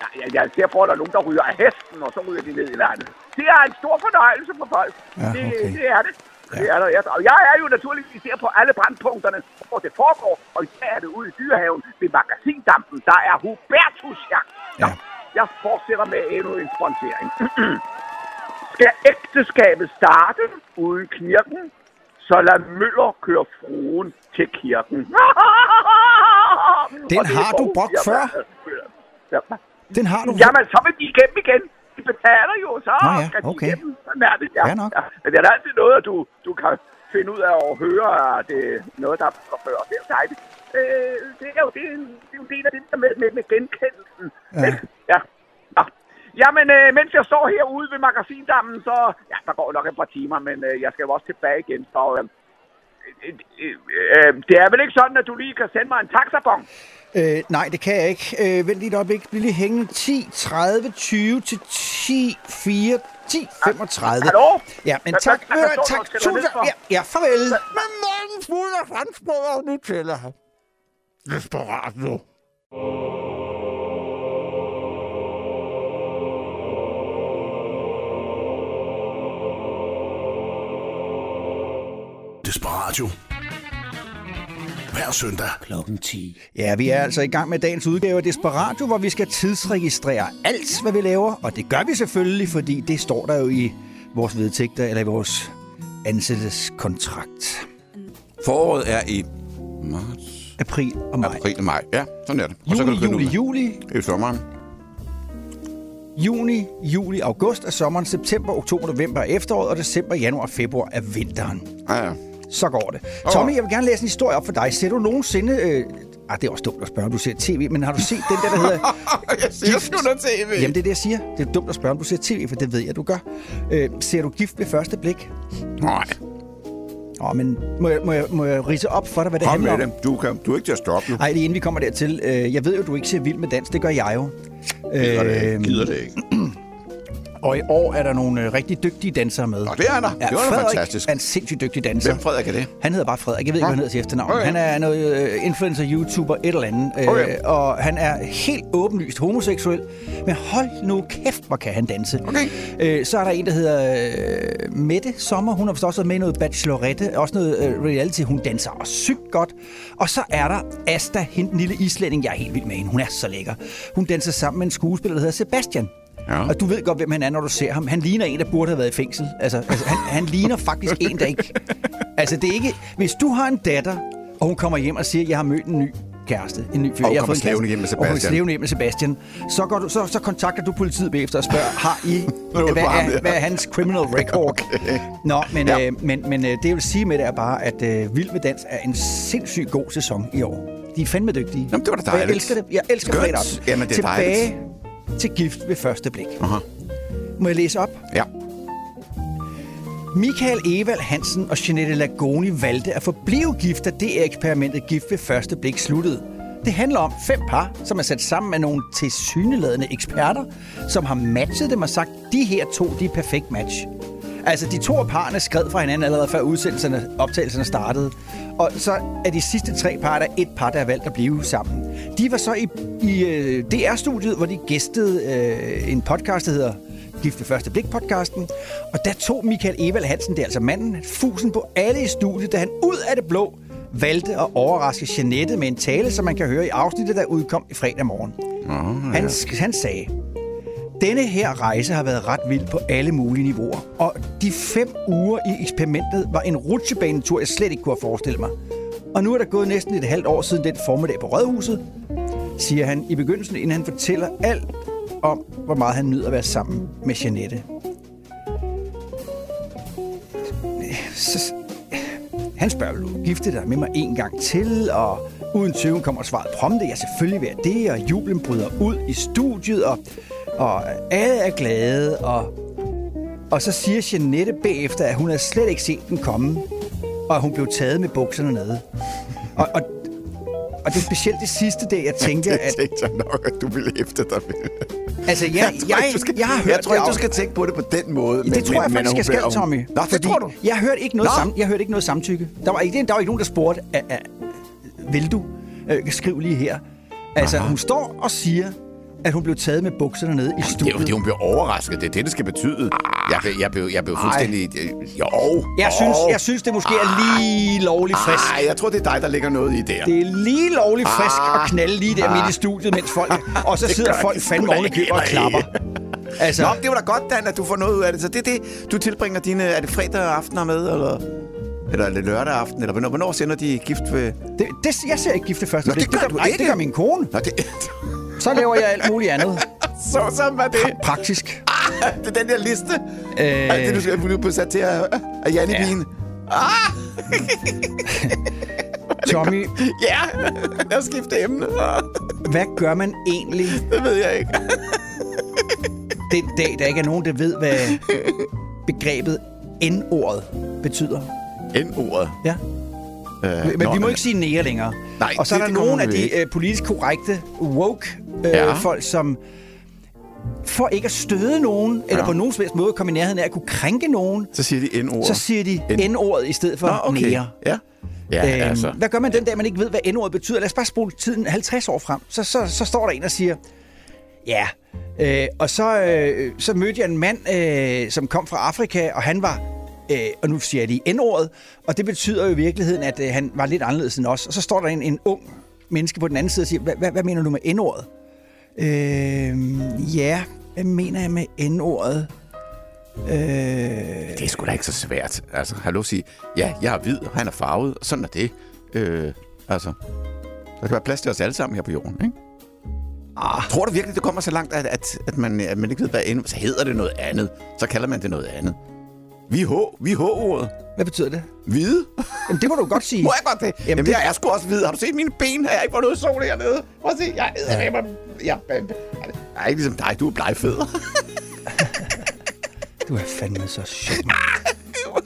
Ja, jeg, jeg ser for, at der er nogen, der ryger af hesten, og så ryger de ned i vandet. Det er en stor fornøjelse for folk. Ja, det, okay. det er det. Det er der, ja. Og jeg er jo naturligvis der på alle brandpunkterne, hvor det foregår. Og især er det ude i dyrehaven ved magasindampen. Der er Hubertusjagt. Ja. Jeg fortsætter med endnu en sponsering. Skal ægteskabet starte uden kirken, så lad Møller køre fruen til kirken. Den har du brugt før. Ja. Den har du. Jamen, så vil de igennem igen. De betaler jo, så Nå ja, skal de okay. igennem. Sådan er det, ja. Fair nok. ja. Men det er altid noget, at du, du kan finde ud af at høre, at det er noget, der er fra før. Det er jo dejligt. Øh, det er jo det, en- det er jo det der med, med, med genkendelsen. Ja. ja. Nå. Jamen, øh, mens jeg står herude ved magasindammen, så... Ja, der går nok et par timer, men øh, jeg skal jo også tilbage igen. Så, øh, øh, øh, øh, det er vel ikke sådan, at du lige kan sende mig en taxabon? Øh, nej, det kan jeg ikke. Øh, vent lige et øjeblik. Bliv lige hængende. 10, 30, 20 til 10, 4, 10, 35. Hallo? Ja, men tak. hvad- tak. Tusind. Ja, ja, farvel. Men manden fuld af franskbrød og Nutella. Desperat nu. Desperatio. Hver søndag. Klokken 10. Ja, vi er altså i gang med dagens udgave af Desperatio, hvor vi skal tidsregistrere alt, hvad vi laver. Og det gør vi selvfølgelig, fordi det står der jo i vores vedtægter eller i vores ansættelseskontrakt. Foråret er i marts, April og maj. april og maj. Ja, sådan er det. Og så Juli, kan du juli, juli. juli, Det er sommeren. Juni, juli, august er sommeren, september, oktober, november er efteråret, og december, januar og februar er vinteren. Ja, ja. Så går det. Tommy, jeg vil gerne læse en historie op for dig. Ser du nogensinde... Øh, ah, det er også dumt at spørge, om du ser tv, men har du set den der, der hedder... Jeg ser sgu da tv. Jamen, det er det, jeg siger. Det er dumt at spørge, om du ser tv, for det ved jeg, du gør. Øh, ser du gift ved første blik? Nej, Åh, men må jeg, må, jeg, må jeg rise op for dig, hvad det kom handler med om? det. Du, kan, du er ikke til at stoppe nu. Nej, lige inden vi kommer dertil. Øh, jeg ved jo, du ikke ser vild med dans. Det gør jeg jo. Gider det ikke. Øhm, Gider det ikke. Og i år er der nogle øh, rigtig dygtige dansere med. Nå, det er der. Det var Frederik fantastisk. er en sindssygt dygtig danser. Hvem Frederik er det? Han hedder bare Frederik. Jeg ved ikke, hvad han hedder til efternavn. Okay. Han er noget øh, influencer, YouTuber, et eller andet. Øh, Okay. Og han er helt åbenlyst homoseksuel. Men hold nu kæft, hvor kan han danse. Okay. Så er der en, der hedder Mette Sommer. Hun har vist også været med noget Bachelorette. Også noget reality. Hun danser også sygt godt. Og så er der Asta, hende den lille islænding. Jeg er helt vild med hende. Hun er så lækker. Hun danser sammen med en skuespiller, der hedder Sebastian. Ja. Og du ved godt, hvem han er, når du ser ham. Han ligner en, der burde have været i fængsel. Altså, altså han, han ligner faktisk en, der ikke... Altså, det er ikke... Hvis du har en datter, og hun kommer hjem og siger, jeg har mødt en ny kæreste, en ny fyr. Og jeg kommer slævende kæreste." hjem med Og hun Sebastian. hjem med Sebastian. Så, går du, så, så kontakter du politiet bagefter og spørger, har I... Hvad, er, hvad er hans criminal record? Okay. Nå, men, Ja. øh, men, men øh, det jeg vil sige med det er bare, at øh, Vild med Dans er en sindssygt god sæson i år. De er fandme dygtige. Jamen, det var da Og jeg dejligt. elsker det. Jeg elsker fredag. Jamen, det er Tilbage dejligt. Til gift ved første blik. Aha. Må jeg læse op? Ja. Michael Evald Hansen og Jeanette Lagoni valgte at forblive gift, da det eksperimentet gift ved første blik sluttede. Det handler om fem par, som er sat sammen af nogle tilsyneladende eksperter, som har matchet dem og sagt, de her to, de er perfekt match. Altså, de to af parerne skred fra hinanden allerede før udsendelserne, optagelserne startede. Og så er de sidste tre par, der er et par, der har valgt at blive sammen. De var så i, i øh, DR-studiet, hvor de gæstede øh, en podcast, der hedder Gift ved første blik-podcasten. Og der tog Michael Evald Hansen, det er altså manden, fusen på alle i studiet, da han ud af det blå valgte at overraske Jeanette med en tale, som man kan høre i afsnittet, der udkom i fredag morgen. Oh, Han, han sagde, denne her rejse har været ret vild på alle mulige niveauer, og de fem uger i eksperimentet var en rutsjebanetur, jeg slet ikke kunne have forestillet mig. Og nu er der gået næsten et halvt år siden den formiddag på Rødhuset, siger han i begyndelsen, inden han fortæller alt om, hvor meget han nyder at være sammen med Jeanette. Så, han spørger, vil du gifte dig med mig en gang til? Og uden tøven kommer svaret prompte. Ja, selvfølgelig vil jeg det. Og jublen bryder ud i studiet, og, og alle er glade. Og, og så siger Jeanette bagefter, at hun havde slet ikke set den komme. Og at hun blev taget med bukserne nede. Og, og, og det er specielt det sidste dag, jeg tænkte, Det at... tænkte jeg nok, at du ville efter dig med. Altså, jeg, jeg, jeg, ikke, skal, jeg har hørt jeg tror ikke, det du skal tænke på det på den måde. det tror jeg men- faktisk, men jeg skal, Tommy. Nå, det Fordi tror du. Jeg hørte ikke noget, sam, jeg hørte ikke noget samtykke. Der var ikke, der var ikke nogen, der spurgte, "Er- er- vil du øh, skrive lige her? Altså, Aha. hun står og siger, at hun blev taget med bukserne nede i Det er studiet. fordi, hun bliver overrasket. Det er det, det skal betyde. Jeg blev, jeg blev, jeg blev fuldstændig... øh, Jo. Jeg synes, jo. jeg synes, det måske er lige lovligt frisk. Ej, jeg tror, det er dig, der ligger noget i der. Det er lige lovligt frisk Ah. at knalde lige der midt i studiet, mens folk... Og så Det sidder gør folk det fandme oven i og klapper. Altså, Nå, det var da godt, Dan, at du får noget ud af det. Så det er det, du tilbringer dine... Er det fredag aftener med, eller... Eller er det lørdag aften, eller hvornår, hvornår sender de gift ved... det, det, jeg ser ikke gifte første Nå, det blik. gør gør, du nej, ikke. det gør min kone. Nå, det... Så laver jeg alt muligt andet. Så sådan var det. Praktisk. Det er den der liste. Øh, Alt det, du skal blive på sat til af, af Janne Ja. Bien. Tommy, Ja, lad os skifte emne. hvad gør man egentlig Det ved jeg ikke. den dag, der ikke er nogen, der ved, hvad begrebet N-ordet betyder? N-ordet. Ja. Øh, Men nå, vi må ikke sige nære længere. Nej, og så er det- der det kommer nogle af de øh, politisk korrekte woke øh, Ja. folk, som for ikke at støde nogen, eller Ja. på nogen som helst måde komme i nærheden af at kunne krænke nogen, Så siger de N-ordet. så siger de N-ordet i stedet for Nå, okay. nære. Ja. Ja, Øhm, altså. Hvad gør man den dag, man ikke ved, hvad N-ordet betyder? Lad os bare spole tiden 50 år frem. Så, så, så står der en og siger, ja. Øh, og så, øh, så mødte jeg en mand, øh, som kom fra Afrika, og han var, øh, og nu siger jeg lige N-ordet, og det betyder jo i virkeligheden, at øh, han var lidt anderledes end os. Og så står der en, en ung menneske på den anden side og siger, "Hva- hvad, hvad mener du med N-ordet? Øh, ja, hvad mener jeg med N-ordet? Øh, Det er sgu da ikke så svært. Altså, hallo sige, ja, jeg er hvid, og han er farvet, og sådan er det. Øh, altså, der kan være plads til os alle sammen her på jorden, ikke? ah, Tror du virkelig, det kommer så langt, at, at, at, man, at man ikke ved, hvad N... Så hedder det noget andet. Så kalder man det noget andet. Vi H. Vi H-ordet. hvad betyder det? Hvide? Jamen, det må du godt sige. Må jeg godt det? Jamen, Jamen det- jeg er sgu også hvid. Har du set mine ben? Har jeg ikke fået noget sol hernede? Prøv at se, jeg er jeg, jeg, jeg, jeg er ikke ligesom dig, du er blegfed. Du er fandme så sjov.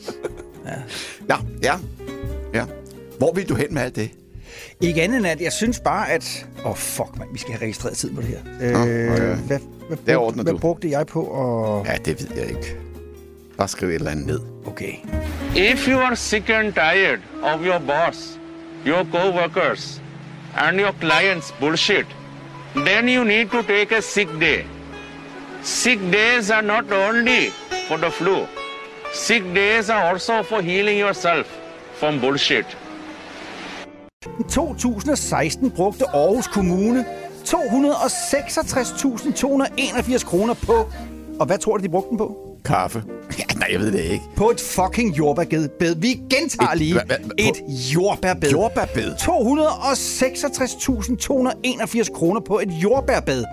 ja, ja, ja. Hvor vil du hen med alt det? Ikke andet end, at jeg synes bare, at... Åh, oh, fuck, man, vi skal have registreret tid på det her. Øh, okay. hvad, hvad, Det brug, ordner hvad brugte jeg på at... Ja, det ved jeg ikke. Bare skriv et eller andet ned. Okay. If you are sick and tired of your boss, your co-workers, and your clients' bullshit, then you need to take a sick day. Sick days are not only for the flu. Sick days are also for healing yourself from bullshit. I 2016 brugte Aarhus Kommune 266.281 kroner på... Og hvad tror du, de brugte den på? Kaffe. Ja, nej, jeg ved det ikke. På et fucking jordbærbed. Vi gentager Et- lige. hvad- på- Et jordbærbed. Jordbærbed? 266.281 kroner på et jordbærbed.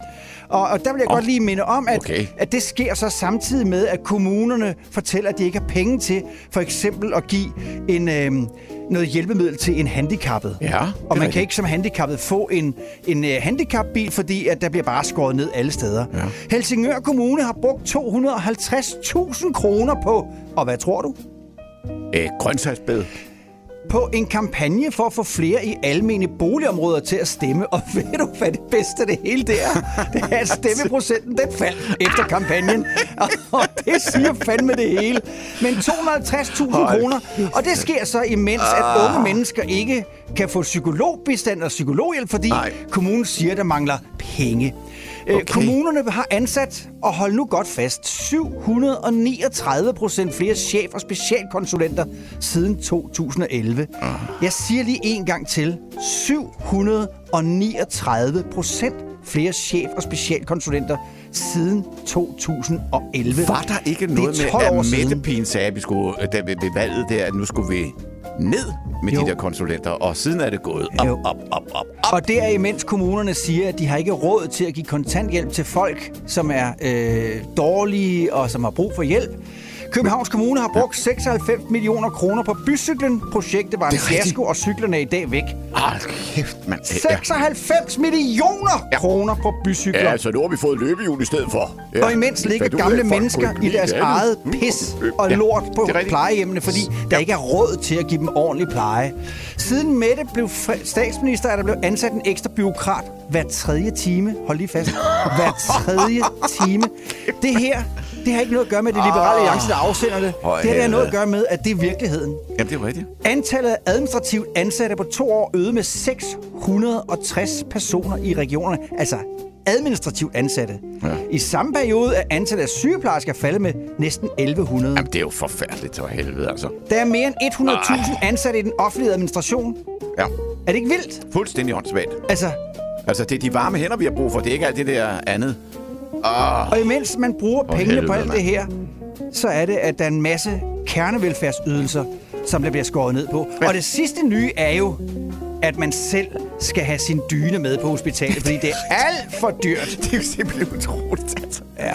Og, og der vil jeg Åh, godt lige minde om, at, okay. at det sker så samtidig med, at kommunerne fortæller, at de ikke har penge til for eksempel at give en, øhm, noget hjælpemiddel til en handicappet. Ja, og man kan ikke som handicappet få en, en øh, handicapbil, fordi at der bliver bare skåret ned alle steder. Ja. Helsingør Kommune har brugt 250.000 kroner på, og hvad tror du? Øh, grøntsagsbed. På en kampagne for at få flere i almene boligområder til at stemme. Og ved du, hvad det bedste af det hele det er? Det er, at stemmeprocenten den faldt efter kampagnen. Og det siger fandme det hele. Men 250.000 kroner. Og det sker så imens, at unge mennesker ikke kan få psykologbistand og psykologhjælp, fordi Nej. kommunen siger, at der mangler penge. Okay. Okay. Kommunerne har ansat, og hold nu godt fast, 739 procent flere chef- og specialkonsulenter siden 2011. Jeg siger lige en gang til. 739 procent flere chef- og specialkonsulenter siden 2011. Var der ikke noget med, 12 år at. Mette Pien sagde, at vi skulle, da ved, ved valget der, at nu skulle vi ned med Jo. de der konsulenter, og siden er det gået op, Jo. op, op, op, op. Og det er imens kommunerne siger, at de har ikke råd til at give kontanthjælp til folk, som er øh, dårlige og som har brug for hjælp. Københavns Kommune har brugt 96 millioner kroner på bycyklen. Projektet var en fiasko, og cyklerne er i dag væk. Hold kæft, mand. 96 millioner Ja. kroner på bycykler. Ja, altså nu har vi fået løbehjul i stedet for. Ja. Og imens ligger af, gamle folk mennesker i deres det. eget Mm. pis Øh, og ja, lort på plejehjemmene, fordi der Ja. ikke er råd til at give dem ordentlig pleje. Siden Mette blev statsminister, er der blevet ansat en ekstra byråkrat hver tredje time. Hold lige fast. Hver tredje time. Det her, det har ikke noget at gøre med det liberale alliance, der afsender det. Hvor Det har noget at gøre med, at det er virkeligheden. Jamen, det er rigtigt. Antallet af administrativt ansatte på to år øget med 660 personer i regionerne. Altså administrativt ansatte. Ja. I samme periode er antallet af sygeplejersker faldet med næsten 1100. Jamen, det er jo forfærdeligt til helvede, altså. Der er mere end 100.000 ansatte i den offentlige administration. Ja, Er det ikke vildt? fuldstændig åndssvagt. Altså, Altså, det er de varme hænder, vi har brug for. Det er ikke alt det der andet. Oh, og imens man bruger pengene på alt det her, så er det, at der er en masse kernevelfærdsydelser, som der bliver skåret ned på. Og det sidste nye er jo, at man selv skal have sin dyne med på hospitalet, fordi det er alt for dyrt. det er jo simpelthen utroligt, altså. Ja.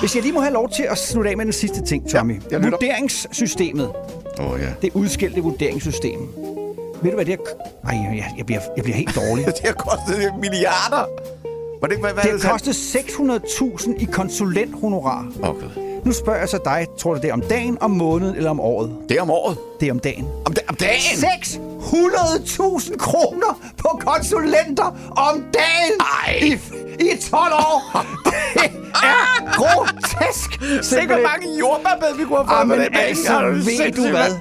Hvis jeg lige må have lov til at slutte af med den sidste ting, Tommy. lytter. Vurderingssystemet. Oh, ja. Det udskilte vurderingssystem. Ved du hvad det er? Ej, jeg, jeg, bliver, jeg bliver helt dårlig. Det har kostet milliarder. Var det, hvad, hvad Det har kostet 600.000 i konsulenthonorar. Okay. Nu spørger jeg så dig, tror du det er om dagen, om måneden eller om året? Det er om året. Det er om dagen. Om, da, om dagen? 600.000 kroner på konsulenter om dagen Ej. i, i 12 år. Det er grotesk. Simpelthen. mange jordbærbed, vi kunne have fået Ah, med det altså, ved du hvad?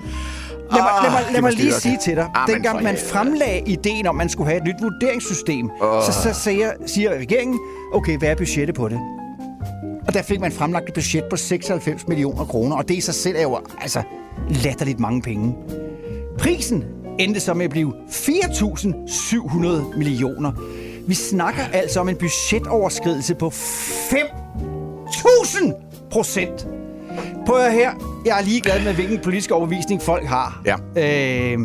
Lad mig, lad mig, Ah, lad det mig lige sige til dig, Ah, dengang man helvede. fremlagde ideen om, man skulle have et nyt vurderingssystem, så, så siger, siger regeringen, okay, hvad er budgettet på det? Og der fik man fremlagt et budget på 96 millioner kroner, og det i sig selv er jo altså latterligt mange penge. Prisen endte så med at blive 4.700 millioner. Vi snakker altså om en budgetoverskridelse på 5.000 procent. Prøv at her. Jeg er ligeglad med, hvilken politisk overbevisning folk har. Ja. Øh,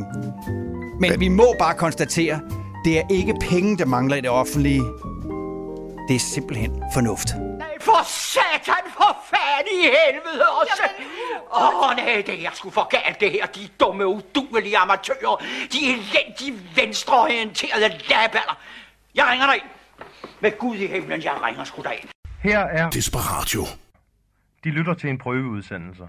men vi må bare konstatere, det er ikke penge, der mangler i det offentlige. Det er simpelthen fornuft. Nej, for satan, for fanden i helvede også! Åh, oh, nej, det er sgu for galt, det her. De dumme, uduelige amatører. De elendige, venstreorienterede laballer. Jeg ringer dig ind. Med Gud i himlen, jeg ringer sgu dig ind. Her er Desperatio. De lytter til en prøveudsendelse.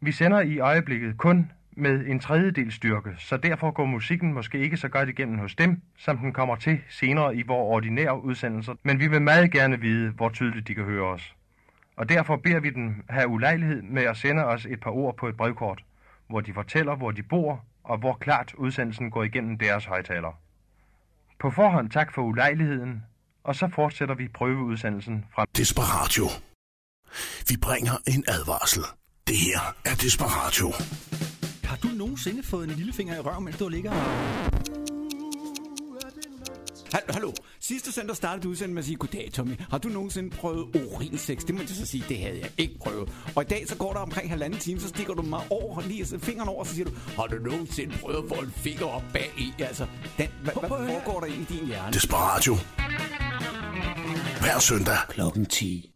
Vi sender i øjeblikket kun med en tredjedel styrke, så derfor går musikken måske ikke så godt igennem hos dem, som den kommer til senere i vores ordinære udsendelser, men vi vil meget gerne vide, hvor tydeligt de kan høre os. Og derfor beder vi dem have ulejlighed med at sende os et par ord på et brevkort, hvor de fortæller, hvor de bor, og hvor klart udsendelsen går igennem deres højtaler. På forhånd tak for ulejligheden, og så fortsætter vi prøveudsendelsen fra Desperatio. Vi bringer en advarsel. Det her er Desperatio. Har du nogensinde fået en lillefinger i røven, mens du ligger og... Hallo. Sidste søndag startede du udsendelsen med at sige, goddag Tommy. Har du nogensinde prøvet urinsex? Det må jeg så sige, det havde jeg ikke prøvet. Og i dag så går der omkring halvanden time, så stikker du mig over, lige så fingeren over, så siger du, har du nogensinde prøvet at få en finger op bag i? Altså, den, hvad, hvad foregår der i din hjerne? Desperatio. Hver søndag. Klokken 10.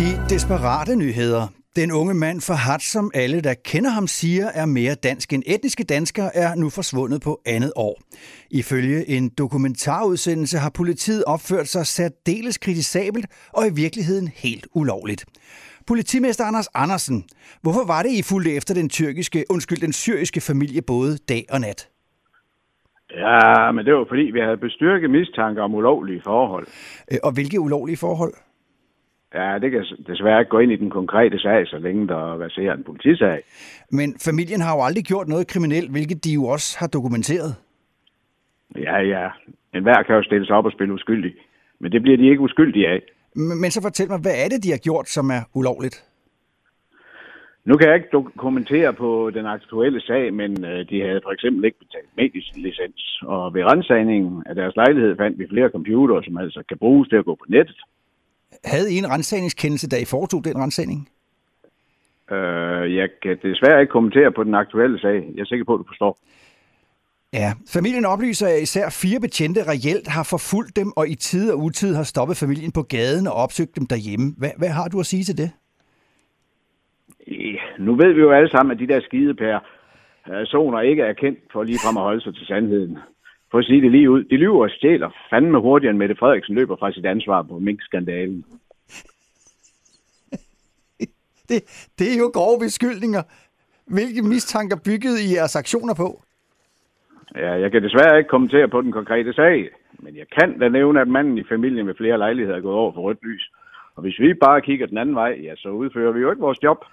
De desperate nyheder. Den unge mand for hat, som alle, der kender ham, siger er mere dansk end etniske danskere, er nu forsvundet på andet år. Ifølge en dokumentarudsendelse har politiet opført sig særdeles kritisabelt og i virkeligheden helt ulovligt. Politimester Anders Andersen, hvorfor var det, I fulgte efter den tyrkiske, undskyld, den syriske familie både dag og nat? Ja, men det var fordi, vi havde bestyrket mistanke om ulovlige forhold. Øh, Og hvilke ulovlige forhold? Ja, det kan desværre ikke gå ind i den konkrete sag, så længe der verserer en politisag. Men familien har jo aldrig gjort noget kriminelt, hvilket de jo også har dokumenteret. Ja, ja. En hver kan jo stille sig op og spille uskyldig. Men det bliver de ikke uskyldige af. Men men så fortæl mig, hvad er det, de har gjort, som er ulovligt? Nu kan jeg ikke dokumentere på den aktuelle sag, men øh, de havde for eksempel ikke betalt medielicens. Og ved rensagningen af deres lejlighed fandt vi flere computere, som altså kan bruges til at gå på nettet. Havde I en rensagningskendelse, da I foretog den rensagning? Øh, jeg kan desværre ikke kommentere på den aktuelle sag. Jeg er sikker på, at du forstår. Ja, familien oplyser, at især fire betjente reelt har forfulgt dem, og i tid og utid har stoppet familien på gaden og opsøgt dem derhjemme. Hvad, hvad har du at sige til det? Nu ved vi jo alle sammen, at de der skidepærer personer ikke er kendt for lige frem at holde sig til sandheden. For at sige det lige ud. De lyver og stjæler fandme hurtigere, end Mette Frederiksen løber fra sit ansvar på Mink-skandalen. Det, det er jo grove beskyldninger. Hvilke mistanker byggede I jeres aktioner på? Ja, jeg kan desværre ikke kommentere på den konkrete sag, men jeg kan da nævne, at manden i familien med flere lejligheder er gået over for rødt lys. Og hvis vi bare kigger den anden vej, ja, så udfører vi jo ikke vores job.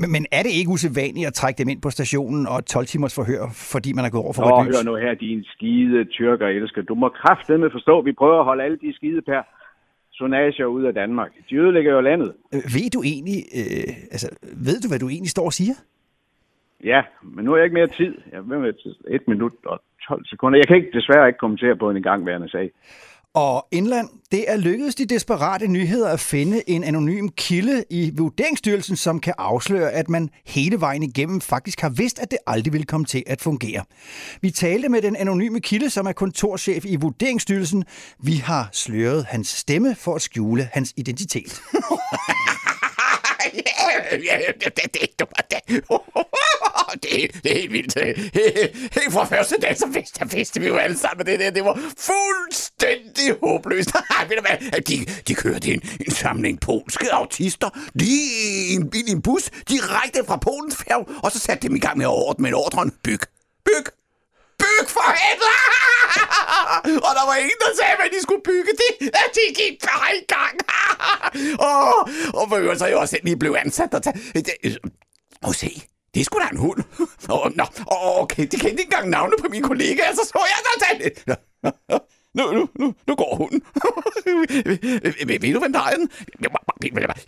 Men, men er det ikke usædvanligt at trække dem ind på stationen og 12 timers forhør, fordi man er gået over for rødt lys? hør nu her, din skide tyrker elsker. Du må kraftedeme forstå, at vi prøver at holde alle de skide per sonager ud af Danmark. De ødelægger jo landet. Øh, Ved du egentlig, øh, altså, ved du, hvad du egentlig står og siger? Ja, men nu har jeg ikke mere tid. Jeg vil med et minut og 12 sekunder. Jeg kan ikke, desværre ikke kommentere på en igangværende sag. Og indland, det er lykkedes de desperate nyheder at finde en anonym kilde i Vurderingsstyrelsen, som kan afsløre, at man hele vejen igennem faktisk har vidst, at det aldrig vil komme til at fungere. Vi talte med den anonyme kilde, som er kontorchef i Vurderingsstyrelsen. Vi har sløret hans stemme for at skjule hans identitet. ja, ja, det, det, det, det, det, det er helt vildt. Helt fra første dag, så vidste, der vidste vi jo alle sammen, at det der, det var fuldstændig håbløst. Ved du hvad? De, de kørte en, en samling polske autister lige i en, i en bus direkte fra Polens færge, og så satte dem i gang med at ordne med en ordren. Byg, byg, bygge for helvede! og der var ingen, der sagde, hvad de skulle bygge. Det, at de gik bare i gang. og, og for øvrigt så er jeg også selv lige blev ansat. Og, og se, det er sgu da en hund. Åh, oh, nå, oh, okay, de kendte ikke engang navne på mine kollegaer, så så jeg der tage det. Nu, nu, nu, nu går hunden. ved, du, hvem der er den?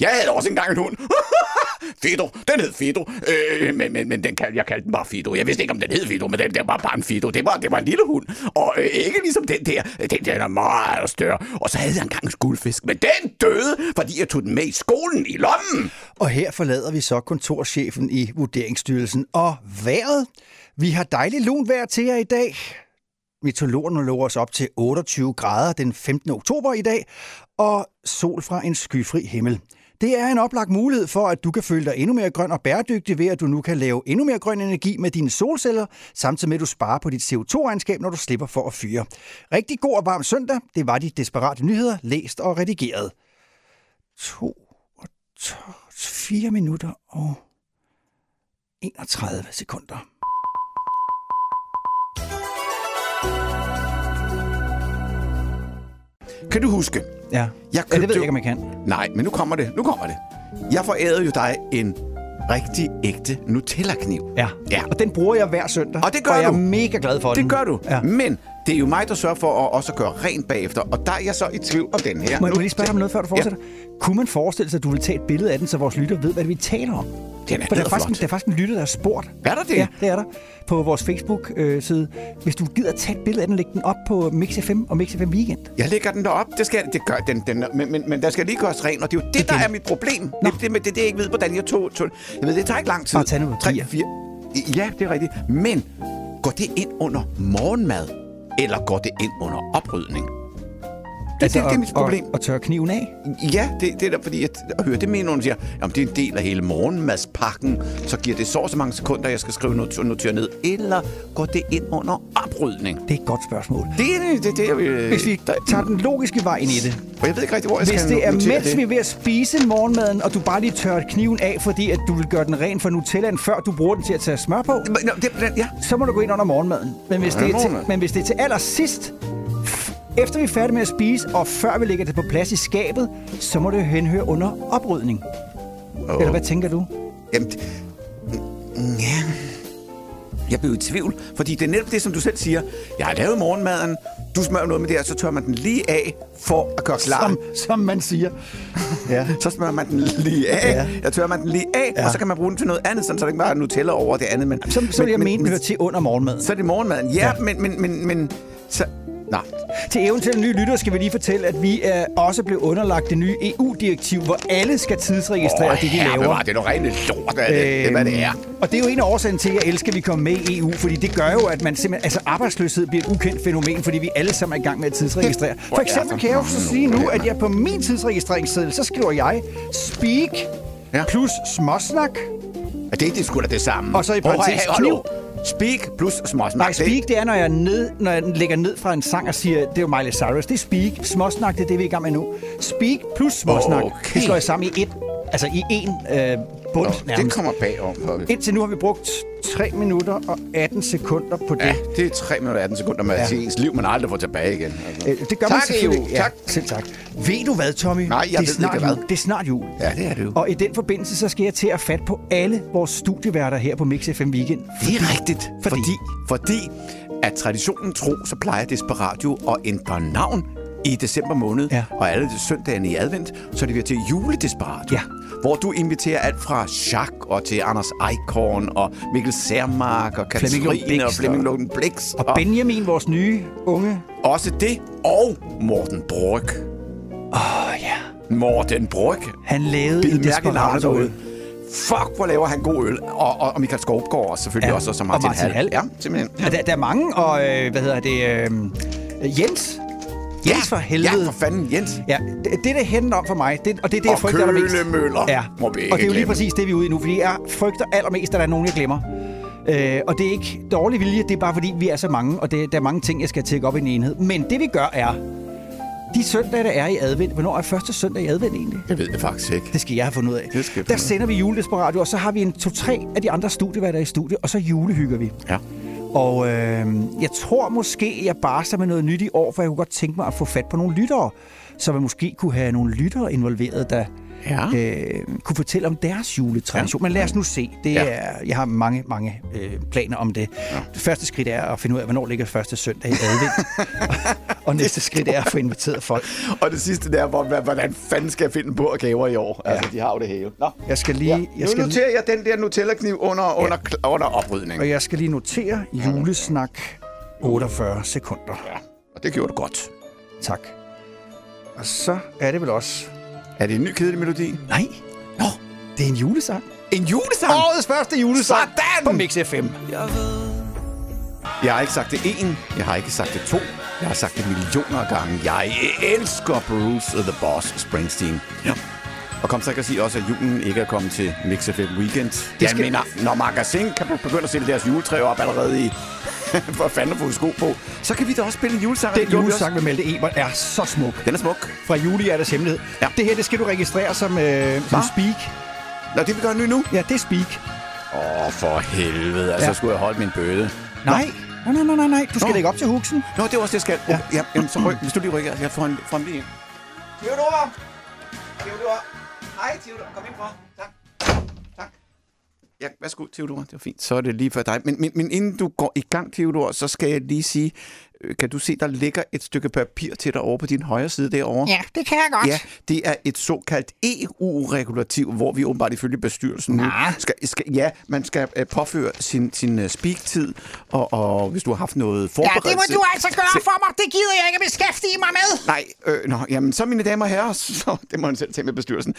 Jeg havde også engang en hund. Fido, den hed Fido. Øh, men, men, men den kald, jeg kaldte den bare Fido. Jeg vidste ikke, om den hed Fido, men den, den var bare en Fido. Det var, det var en lille hund. Og øh, ikke ligesom den der. Den der er meget større. Og så havde jeg engang en skuldfisk, men den døde, fordi jeg tog den med i skolen i lommen. Og her forlader vi så kontorchefen i Vurderingsstyrelsen. Og vejret? Vi har dejligt lunt vejr til jer i dag. Meteorologerne lover os op til 28 grader den 15. oktober i dag, og sol fra en skyfri himmel. Det er en oplagt mulighed for, at du kan føle dig endnu mere grøn og bæredygtig ved, at du nu kan lave endnu mere grøn energi med dine solceller, samtidig med at du sparer på dit CO2-regnskab, når du slipper for at fyre. Rigtig god og varm søndag. Det var de desperate nyheder, læst og redigeret. To og 4 minutter og 31 sekunder. Kan du huske? Ja. Jeg ja, det ved købte jeg ikke, om jeg kan. Nej, men nu kommer det. Nu kommer det. Jeg forærede jo dig en rigtig ægte Nutella-kniv. Ja. ja. Og den bruger jeg hver søndag. Og det gør og jeg du. er mega glad for den. Det gør du. Ja. Men det er jo mig, der sørger for at også gøre rent bagefter. Og der er jeg så i tvivl om den her. Må jeg lige spørge dig om noget, før du fortsætter? Ja. Kunne man forestille sig, at du vil tage et billede af den, så vores lytter ved, hvad det, vi taler om? Den er For der er, faktisk, en- der er faktisk en lytter, der har spurgt. Er der det? Ja, det er der. På vores Facebook-side. Hvis du gider tage et billede af den, læg den op på Mix FM og Mix FM Weekend. Jeg lægger den derop. Det skal det gør den, den men, men, men der skal lige gøres ren, og det er jo det, der er mit problem. Det, det, det, det, det, jeg ikke ved, hvordan jeg tog, tog. Jeg ved, det tager ikke lang tid. Og tag noget Tre, papir. fire. Ja, det er rigtigt. Men går det ind under morgenmad, eller går det ind under oprydning? Det, det, det er mit problem. Og, og tørre kniven af? Ja, det, det er da fordi, at, at høre, det mener hun siger, jamen det er en del af hele morgenmadspakken, så giver det så så mange sekunder, jeg skal skrive noget, notere ned, eller går det ind under oprydning? Det er et godt spørgsmål. Det er det, det, det jeg vil... Hvis vi tager den logiske vej ind i det. Og jeg ved ikke rigtig, hvor jeg Hvis skal det er mens det. vi er ved at spise morgenmaden, og du bare lige tørrer kniven af, fordi at du vil gøre den ren for Nutellaen, før du bruger den til at tage smør på, Nå, det, ja. så må du gå ind under morgenmaden. Men hvis, Ja, det, er til, men hvis det er til allersidst, efter vi er færdige med at spise, og før vi lægger det på plads i skabet, så må det henhøre under oprydning. Åh. Eller hvad tænker du? Jamen, det- mm, ja. Jeg blev i tvivl, fordi det er netop det, som du selv siger. Jeg har lavet morgenmaden, du smører noget med det, og så tør man den lige af for at gøre klar. Som, som man siger. Ja. Så smører man den lige af, Ja. jeg tørrer man den lige af, Ja. og så kan man bruge den til noget andet, sådan, så der ikke bare er Nutella over det andet. Men, Så, så vil jeg mene, den hører til under morgenmaden. Så er det morgenmaden, ja, ja. men, men, men, men så, Nå, Til eventuelle nye lyttere skal vi lige fortælle, at vi er også blevet underlagt det nye EU-direktiv, hvor alle skal tidsregistrere Åh, det, de herre laver. bevar, det er noget rent lort af det. Det hvad det er. Og det er jo en af årsagen til, at jeg elsker, at vi kommer med i EU, fordi det gør jo, at man simpelthen, altså arbejdsløshed bliver et ukendt fænomen, fordi vi alle sammen er i gang med at tidsregistrere. For eksempel kan jeg jo så sige nu, at jeg på min tidsregistreringsseddel, så skriver jeg speak Ja. plus småsnak. Ja, det, det er sgu da det samme. Og så i parentes kniv. Speak plus småsnak. Nej, speak, det er, når jeg, ned, når jeg lægger ned fra en sang og siger, det er jo Miley Cyrus. Det er speak. Småsnak, det er det, vi er i gang med nu. Speak plus småsnak. Okay. Det slår jeg sammen i et. Altså i en øh, bund Nå, nærmest. det kommer bagom. Indtil nu har vi brugt 3 minutter og 18 sekunder på det. Ja, det er 3 minutter og 18 sekunder med Ja. ja. ens liv, man aldrig får tilbage igen. Altså. Øh, Det gør man tak, selvfølgelig. EU. Tak. Selv tak. Ved du hvad, Tommy? Nej, jeg det er ved snart ikke hvad. Jul. Det er snart jul. Ja, det er det jo. Og i den forbindelse, så skal jeg til at fat på alle vores studieværter her på Mix FM Weekend. Det er rigtigt. Fordi- Fordi, fordi at traditionen tro, så plejer Desperatio at ændre navn i december måned. Ja. Og alle søndagene i advent, så er det ved til juledesperatio. Ja. Hvor du inviterer alt fra Jacques og til Anders Eichhorn og Mikkel Sermark og Katrine og Flemming og- Lund Blix. Og Benjamin, vores nye unge. Også det. Og Morten Bryg. Åh, oh, ja. Morten Bryg. Han lavede Bid i Desperado. Fuck, hvor laver han god øl. Og, og, og Michael Skovgaard selvfølgelig Ja, også, og så og Martin, Martin Hall. Hall. Ja, simpelthen. Ja. Der, der er mange, og øh, hvad hedder det? Øh, Jens. Jens for helvede. Ja, for fanden, Jens. Ja, det, det der hænder om for mig, det, og det er det, jeg Og frygter allermest. Kølemøller Ja, må vi ikke og det er jo lige glemme. præcis det, vi er ude i nu, fordi jeg frygter allermest, at der er nogen, jeg glemmer. Øh, og det er ikke dårlig vilje, det er bare fordi, vi er så mange, og det, der er mange ting, jeg skal tjekke op i en enhed. Men det vi gør er, de søndage, der er i advent, hvornår er første søndag i advent egentlig? Jeg ved det faktisk ikke. Det skal jeg have fundet ud af. Det skal jeg der finde ud af. sender vi juledesperadio, og så har vi en to-tre af de andre studieværter i studie, og så julehygger vi. Ja. Og øh, jeg tror måske, jeg barsler med noget nyt i år, for jeg kunne godt tænke mig at få fat på nogle lyttere, så man måske kunne have nogle lyttere involveret, der Ja. øh, kunne fortælle om deres juletradition. Ja. Men lad os nu se. Det Ja. er, jeg har mange, mange øh, planer om det. Ja. Det første skridt er at finde ud af, hvornår ligger første søndag i advent. og næste skridt er at få inviteret folk. Og det sidste der, hvor, hvordan fanden skal jeg finde på at gaver i år? Ja. Altså, de har jo det hele. Nå. Jeg skal lige... Ja. Jeg Nu skal noterer jeg den der Nutella-kniv under, under, under oprydning. Og jeg skal lige notere julesnak 48 sekunder. Ja, og det gjorde du godt. Tak. Og så er det vel også... Er det en ny kedelig melodi? Nej. Nå, det er en julesang. En julesang? Årets første julesang Sådan! på Mix FM. Jeg har ikke sagt det en, jeg har ikke sagt det to, jeg har sagt det millioner af gange. Jeg elsker Bruce the Boss Springsteen. Ja. Og kom så ikke at sige også, at julen ikke er kommet til Mix FM Weekend. Det jeg skal- mener, når Magasin kan begynde at sætte deres juletræ op allerede i... for fanden at få sko på, så kan vi da også spille en julesang. Den julesang med Malte Ebert er så smuk. Den er smuk. Fra Julehjertets Hemmelighed. Ja. Det her, det skal du registrere som, øh, som Hva? speak. Nå, det vi gør nu nu. Ja, det er speak. Åh, oh, for helvede. Altså, Ja. skulle jeg holde min bøde. Nej. Nej, nej, nej, nej, nej. Du skal Nå. lægge op til huksen. Nå, det var også det, jeg skal. Ja. Ja. ja jamen, så ryk, hvis du lige rykker, jeg får en frem lige ind. Theodor! Theodor! Hej, Theodor. Kom ind for. Tak. Ja, værsgo, Theodor. Det var fint. Så er det lige for dig. Men, men, men inden du går i gang, Theodor, så skal jeg lige sige, øh, kan du se, der ligger et stykke papir til dig over på din højre side derovre? Ja, det kan jeg godt. Ja, det er et såkaldt EU-regulativ, hvor vi åbenbart ifølge bestyrelsen nu skal, skal, ja, man skal uh, påføre sin, sin uh, speak-tid, og, og hvis du har haft noget Ja, forberedelse... det må du altså gøre for mig. Det gider jeg ikke beskæftige mig med. Nej, øh, nå, jamen så mine damer og herrer, så det må han selv tage med bestyrelsen.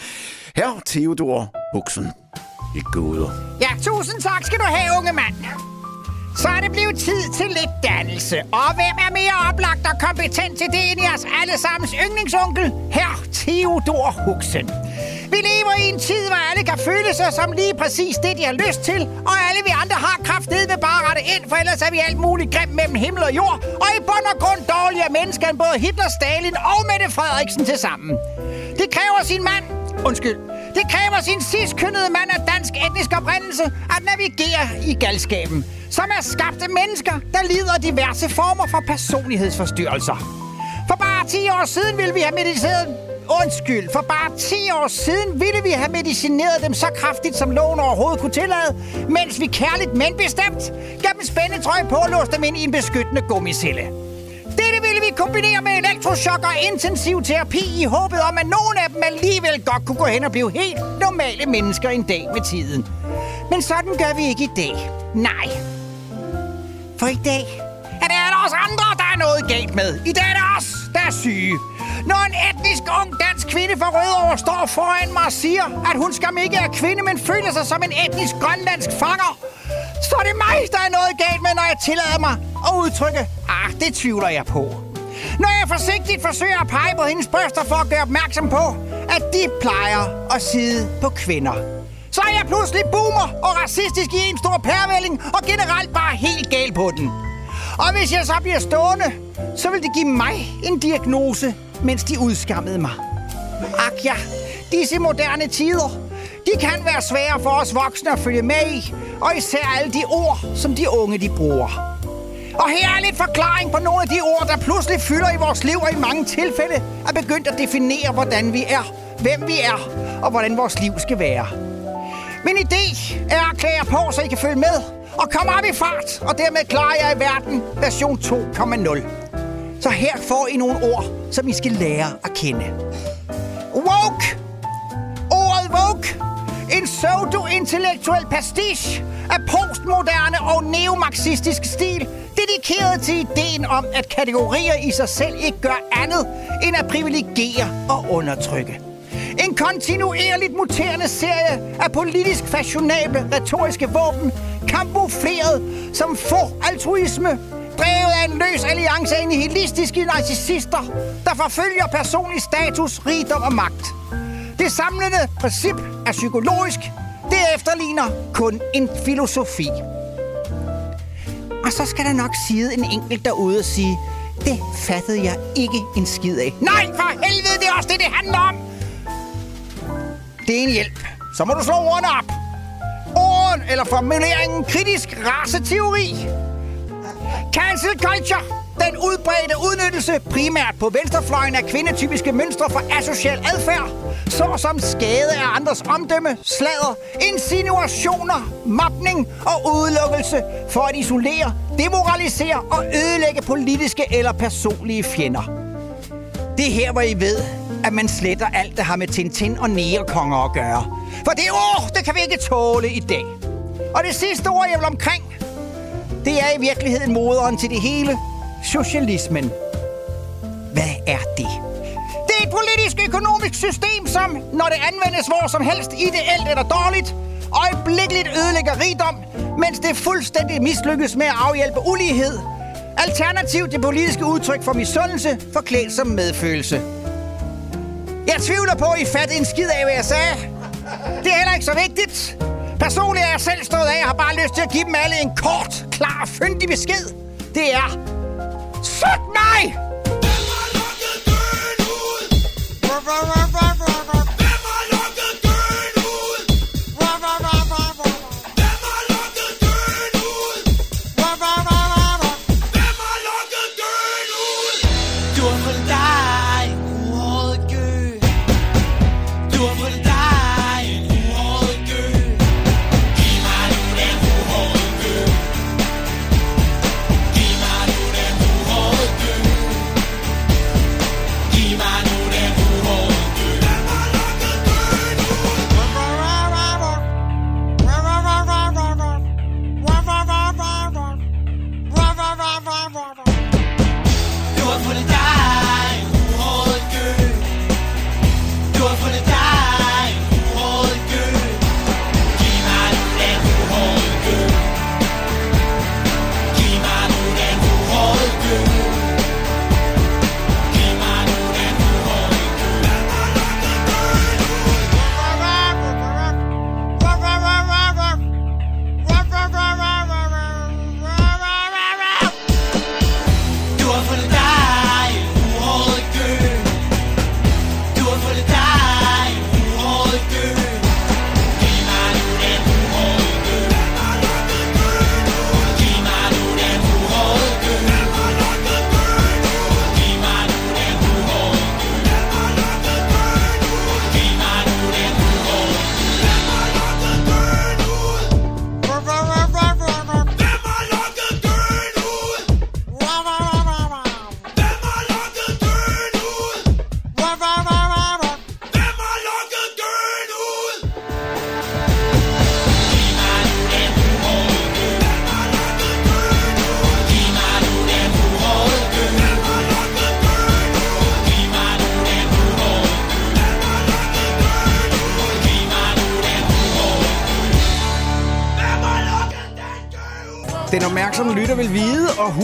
Herre Theodor Buxen i guder. Ja, tusind tak skal du have, unge mand. Så er det blevet tid til lidt dannelse. Og hvem er mere oplagt og kompetent til det end jeres allesammens yndlingsonkel? Her Theodor Huxen. Vi lever i en tid, hvor alle kan føle sig som lige præcis det, de har lyst til. Og alle vi andre har kraftedet med bare rette ind, for ellers er vi alt muligt grimt mellem himmel og jord. Og i bund og grund dårligere mennesker end både Hitler, Stalin og Mette Frederiksen til sammen. Det kræver sin mand... Undskyld. Det kræver sin sidstkønnede mand af dansk etnisk oprindelse at navigere i galskaben, som er skabte mennesker, der lider af diverse former for personlighedsforstyrrelser. For bare 10 år siden ville vi have medicineret... Undskyld, for bare 10 år siden ville vi have medicineret dem så kraftigt, som loven overhovedet kunne tillade, mens vi kærligt, men bestemt, gav dem spændetrøje på og låste dem ind i en beskyttende gummicelle. Kombinere med elektroshock og intensiv terapi i håbet om, at nogle af dem alligevel godt kunne gå hen og blive helt normale mennesker en dag med tiden. Men sådan gør vi ikke i dag. Nej. For i dag er det alle os andre, der er noget galt med. I dag er det os, der er syge. Når en etnisk ung dansk kvinde fra Rødovre står foran mig og siger, at hun skam ikke er kvinde, men føler sig som en etnisk grønlandsk fanger, så er det mig, der er noget galt med, når jeg tillader mig at udtrykke, ah, det tvivler jeg på. Når jeg forsigtigt forsøger at pege på hendes bryster for at gøre opmærksom på, at de plejer at sidde på kvinder. Så er jeg pludselig boomer og racistisk i en stor pærvælling og generelt bare helt gal på den. Og hvis jeg så bliver stående, så vil det give mig en diagnose mens de udskammede mig. Ak ja, disse moderne tider, de kan være svære for os voksne at følge med i, og især alle de ord, som de unge de bruger. Og her er lidt forklaring på nogle af de ord, der pludselig fylder i vores liv, og i mange tilfælde er begyndt at definere, hvordan vi er, hvem vi er, og hvordan vores liv skal være. Min idé er at klæde på, så I kan følge med, og komme op i fart, og dermed klarer jeg i verden version 2.0. Så her får I nogle ord, som I skal lære at kende. Woke. En pseudo-intellektuel pastiche af postmoderne og neomarxistisk stil, dedikeret til ideen om, at kategorier i sig selv ikke gør andet end at privilegere og undertrykke. En kontinuerligt muterende serie af politisk fashionable retoriske våben, kamufleret som få altruisme, drevet af en løs alliance af nihilistiske narcissister, der forfølger personlig status, rigdom og magt. Det samlende princip er psykologisk. Det efterligner kun en filosofi. Og så skal der nok sidde en enkelt derude og sige, det fattede jeg ikke en skid af. Nej, for helvede, det er også det, det handler om! Det er en hjælp. Så må du slå ordene op. Orden eller formuleringen kritisk raceteori Cancel culture! Den udbredte udnyttelse primært på venstrefløjen af kvindetypiske mønstre for asocial adfærd, såsom skade af andres omdømme, slader, insinuationer, mobning og udelukkelse for at isolere, demoralisere og ødelægge politiske eller personlige fjender. Det er her, hvor I ved, at man sletter alt, der har med Tintin og Negerkonger at gøre. For det ord, det kan vi ikke tåle i dag. Og det sidste ord, jeg vil omkring, det er i virkeligheden moderen til det hele. Socialismen. Hvad er det? Det er et politisk økonomisk system, som, når det anvendes hvor som helst, ideelt eller dårligt, øjeblikkeligt ødelægger rigdom, mens det fuldstændig mislykkes med at afhjælpe ulighed. Alternativt det politiske udtryk for misundelse, forklædt som medfølelse. Jeg tvivler på, at I fatter en skid af, hvad jeg sagde. Det er heller ikke så vigtigt. Personligt er jeg selv stået af og har bare lyst til at give dem alle en kort, klar og fyndig besked. Det er... Sut mig! Den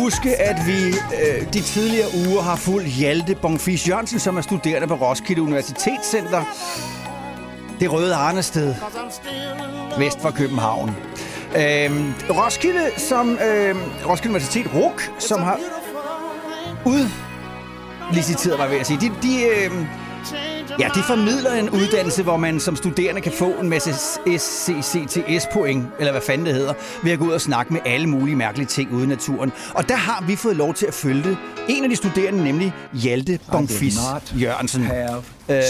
huske, at vi øh, de tidligere uger har fulgt Hjalte Bonfis Jørgensen, som er studerende på Roskilde Universitetscenter. Det røde Arnested, vest for København. Øhm, Roskilde, som, øh, Roskilde Universitet RUK, som har udliciteret, mig ved at sige. De, de, øh, ja, de formidler en uddannelse, hvor man som studerende kan få en masse SCCTS-point, eller hvad fanden det hedder, ved at gå ud og snakke med alle mulige mærkelige ting ude i naturen. Og der har vi fået lov til at følge det. En af de studerende, nemlig Hjalte Bonfis Jørgensen. Øh,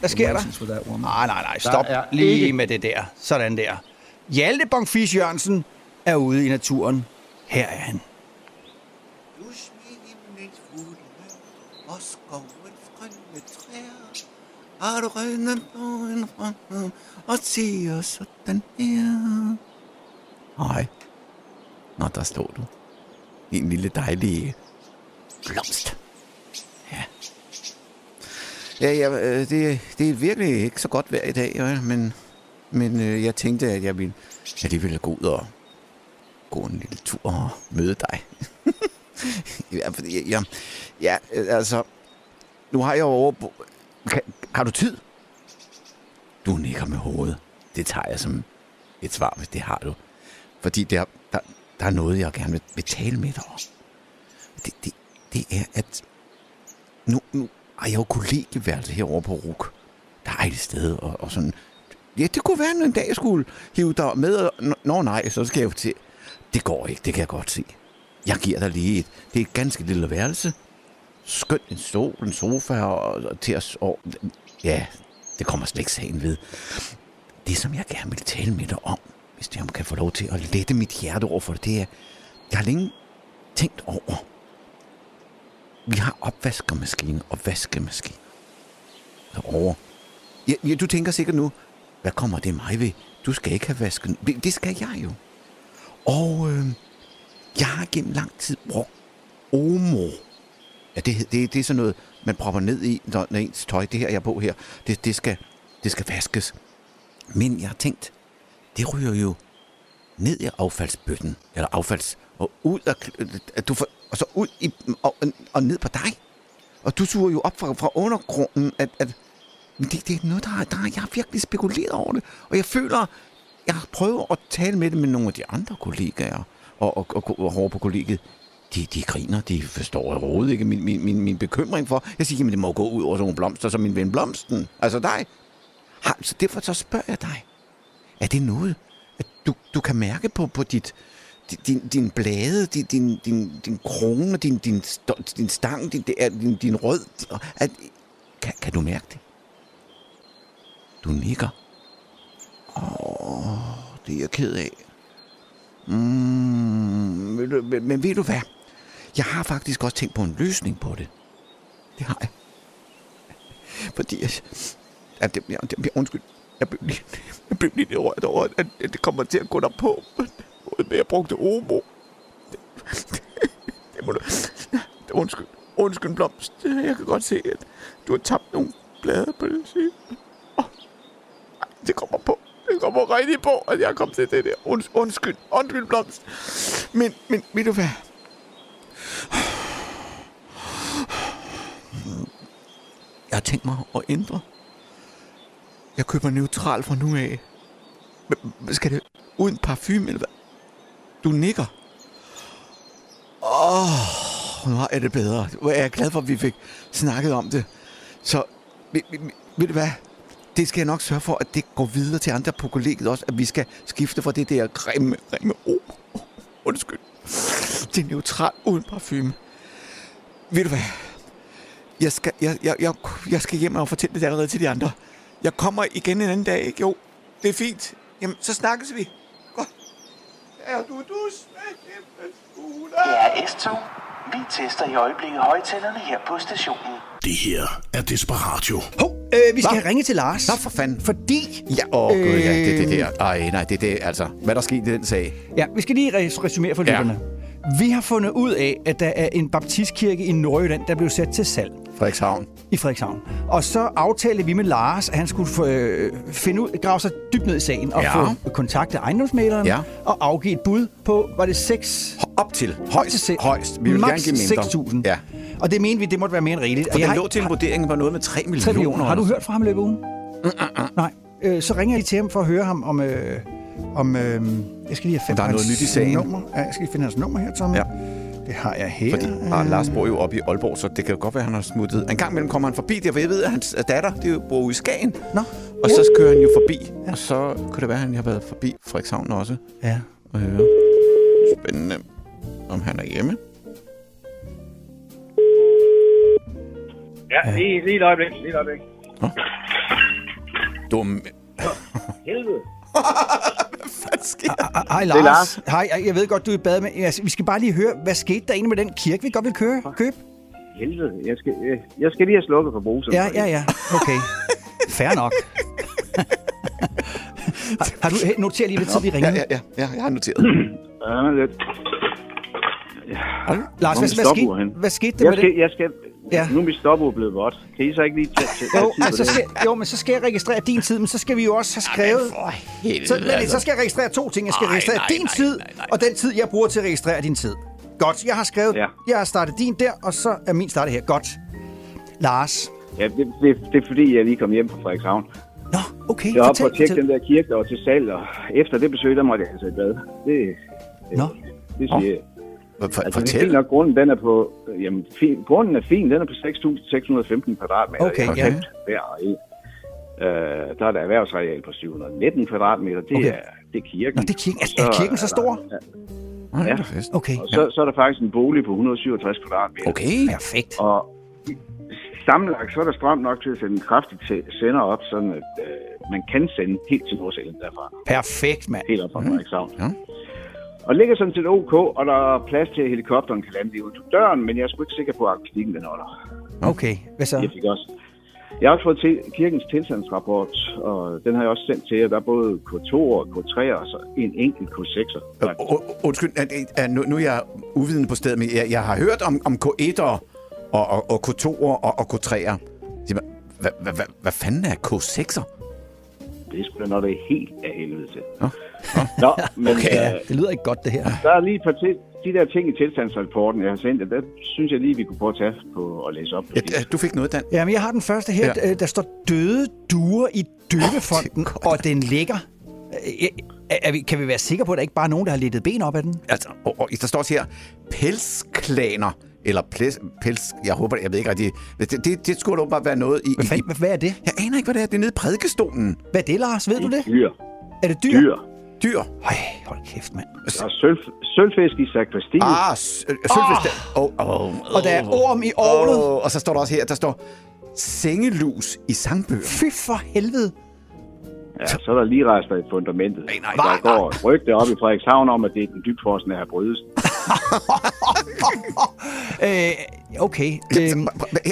hvad sker der? Nej, nej, nej, stop Der lige ikke- med det der. Sådan der. Hjalte Bonfis Jørgensen er ude i naturen. Her er han. Har du rødden på en front og siger sådan her. Hej. Nå, der står du. En lille dejlig blomst. Ja. Ja, ja øh, det, det er virkelig ikke så godt vejr i dag, ja, men, men øh, jeg tænkte, at jeg ville, alligevel jeg ville gå ud og gå en lille tur og møde dig. ja, fordi jeg, ja, altså, nu har jeg over... Kan, har du tid? Du nikker med hovedet. Det tager jeg som et svar, hvis det har du. Fordi der, der, der er noget, jeg gerne vil, tale med dig om. Det, det, det er, at nu, nu har jeg jo kollegeværelse herovre på RUK. Dejligt sted, og, og sådan... Ja, det kunne være, at en dag jeg skulle hive dig med. Og, nå nej, så skal jeg jo til... Det går ikke, det kan jeg godt se. Jeg giver dig lige et... Det er et ganske lille værelse. Skønt en stol, en sofa og, og til os... Og, ja, det kommer slet ikke sagen ved. Det, som jeg gerne vil tale med dig om, hvis jeg kan få lov til at lette mit hjerte over for det, det er... Jeg har længe tænkt over... Vi har opvaskermaskine og vaskemaskine. Derovre. Ja, ja, du tænker sikkert nu, hvad kommer det mig ved? Du skal ikke have vasken. Det det skal jeg jo. Og øh, jeg har gennem lang tid brugt Omo at det, det, det er sådan noget, man propper ned i, når, når ens tøj, det her jeg på her, det, det, skal, det skal vaskes. Men jeg har tænkt, det ryger jo ned i affaldsbøtten, eller affalds, og ud af, at du får, og så ud i, og, og ned på dig. Og du suger jo op fra, fra undergrunden, at, at men det, det er noget, der, der jeg har virkelig spekuleret over det. Og jeg føler, jeg prøver at tale med det med nogle af de andre kollegaer, og, og, og, og over på kollegiet. De, de griner, de forstår overhovedet ikke min, min, min, min bekymring for. Jeg siger, jamen det må gå ud over sådan nogle blomster, som min ven Blomsten. Altså dig. Har, så derfor så spørger jeg dig. Er det noget, at du, du kan mærke på, på dit, din, din, blade, din, din, din, din krone, din, din, din stang, din, det er- din, din rød. At, kan, kan du mærke det? Du nikker. Åh, det er jeg ked af. Mm, men, men, men ved du hvad? Jeg har faktisk også tænkt på en løsning på det. Det har jeg. Fordi jeg... Ja, det, ja, det, undskyld. Jeg blev lige, jeg blev lige lidt rørt over, at, at det kommer til at gå derpå. Men Både med, at jeg brugte Omo. Det, det, det må du... Undskyld. Undskyld, Blomst. Jeg kan godt se, at du har tabt nogle blade på den side. Oh, det kommer på. Det kommer rigtig på, at jeg kom til det der. Und, undskyld. Undskyld, Blomst. Men, men ved du hvad? Jeg har tænkt mig at ændre. Jeg køber neutral fra nu af. Skal det uden parfume, eller hvad? Du nikker. Åh, oh, nu er det bedre. Jeg er glad for, at vi fik snakket om det. Så, ved, ved, ved du hvad? Det skal jeg nok sørge for, at det går videre til andre på kollegiet også, at vi skal skifte fra det der grimme, grimme ord. oh, undskyld, til neutral uden parfume. Ved du hvad? Jeg skal, jeg, jeg, jeg, jeg skal hjem og fortælle det allerede til de andre. Jeg kommer igen en anden dag, ikke? Jo, det er fint. Jamen, så snakkes vi. Godt. Er du dus med? Det er S2. Vi tester i øjeblikket højtalerne her på stationen. Det her er Desperatio. Hov, øh, vi skal Hva? ringe til Lars. Nå, for fanden. Fordi... Ja, åh, oh, gud, ja, det er det Øh, der. Ej, nej, det er det, altså. Hvad der skete i den sag? Ja, vi skal lige res- resumere for Ja. lytterne. Vi har fundet ud af, at der er en baptistkirke i Nordjylland, der blev sat til salg. Frederikshavn. i Frederikshavn. Og så aftalte vi med Lars, at han skulle få, øh, finde ud, grave sig dybt ned i sagen og Ja. få kontakte ejendomsmaleren Ja. og afgive et bud på, var det 6... Op til. Højst. til højst. Vi vil gerne give mindre. 6.000. Ja. Og det mente vi, det måtte være mere end rigeligt. For den lå til en vurdering var noget med 3 millioner. 3 millioner. Har du hørt fra ham i løbet af ugen? Nej. Øh, så ringer jeg til ham for at høre ham om... Øh, om øh, jeg skal lige have der er noget nyt i sagen. Nummer. Ja, jeg skal lige finde hans nummer her, Tommy. Ja. Det har jeg her. Fordi ah, Lars bor jo oppe i Aalborg, så det kan jo godt være, at han har smuttet. En gang imellem kommer han forbi der, for jeg ved, at hans datter det jo bor ude i Skagen. Nå. Og så kører han jo forbi, ja. og så kunne det være, at han har været forbi Frederikshavn også. Ja. Og høre. Spændende, om han er hjemme. Ja, lige, lige et øjeblik, lige et øjeblik. Dum. Helvede. Ah, Hej Det er Lars. Lars. Hej, jeg ved godt, du er i bad med. Altså, vi skal bare lige høre, hvad skete der inde med den kirke, vi godt vil køre, købe? Helvede, jeg skal, jeg, jeg skal lige have slukket for bruseren. Ja, ja, ja. Okay. Fair nok. har, har du noteret lige, hvad tid vi ringer? Ja, ja, ja, ja, jeg har noteret. Ja, lidt. Lars, Hvor er hvad, hvad, skete, hvad skete der jeg med skal, det? Jeg skal, Ja. ja. Nu er mit stopur blevet vådt. Kan I så ikke lige tage, tage Jo, altså, skal, jo, men så skal jeg registrere din tid, men så skal vi jo også have skrevet... helvede, så, men, altså. så skal jeg registrere to ting. Jeg skal Nej, registrere nej, din nej, tid, og den tid, jeg bruger til at registrere din tid. Godt, jeg har skrevet... Ja. Jeg har startet din der, og så er min startet her. Godt. Lars. Ja, det, det, det er fordi, jeg lige kom hjem fra Frederikshavn. Nå, okay, Jeg var oppe at tjekke den der kirke, der var til salg, og efter det besøg, der måtte jeg altså i bad. Det, Nå. det siger jeg. For, Altså, det er fortæl. nok, grunden den er på... Jamen, fin, grunden er fin. Den er på 6.615 kvadratmeter. Okay, ja. hver en. Øh, der er der erhvervsareal på 719 kvadratmeter. Det, Okay. er, det er kirken. Nå, det er kirken. Og Er, er kirken så der- stor? Ja. Okay. Og så, så er der faktisk en bolig på 167 kvadratmeter. Okay. Perfekt. Og sammenlagt, så er der strøm nok til at sende en kraftig til- sender op, sådan at øh, man kan sende helt til Nordsjælland derfra. Perfekt, mand. Helt op fra Frederikshavn. Ja. Og ligger sådan til OK, og der er plads til, at helikopteren kan lande lige ud til døren, men jeg er sgu ikke sikker på, at akustikken den holder. Okay, hvad så? Jeg fik også. Jeg har også fået til kirkens tilstandsrapport, og den har jeg også sendt til jer. Der er både K2 og K3 og så en enkelt K6'er. Øh, u- Undskyld, nu, nu er jeg uvidende på stedet, men jeg, jeg har hørt om, om K1'er og, og, og K2'er og, og K3'er. Hvad, hvad, hvad, hvad, hvad fanden er K6'er? Det er sgu da, når det er helt af helvede til. Nå, men Okay. okay. Ja, øh, det lyder ikke godt, det her. der er lige et par til, de der ting i tilstandsrapporten, jeg har sendt der synes jeg lige, vi kunne prøve at tage på og læse op. På Ja, du fik noget, Dan. Jamen, jeg har den første her. Ja. Ja. Der står døde duer i døbefonden, oh, og den ligger. Øh, er vi, kan vi være sikre på, at der ikke bare er nogen, der har lettet ben op af den? Altså, og, og der står også her, pelsklaner, eller pels, pels, jeg håber, jeg ved ikke rigtig, det, det, det skulle åbenbart være noget i... Hvad, i, fanden, hvad er det? Jeg aner ikke, hvad det er, det er nede i prædikestolen. Hvad er det, Lars? Ved du det? Dyr. Er det dyr? Dyr. Dyr. Øj, hold kæft, mand. Der er sølv, sølvfisk i sakristiet. Ah, øh, sølvfisk. Oh. Oh, oh, Og der er orm i orlet. Oh, og så står der også her, der står sengelus i sangbøger. Fy for helvede. Ja, så er der lige rejst i fundamentet. Nej, nej, der nej, går et rygte op i Frederikshavn om, at det er den dybforskende her brydes. Øh, okay. Øhm,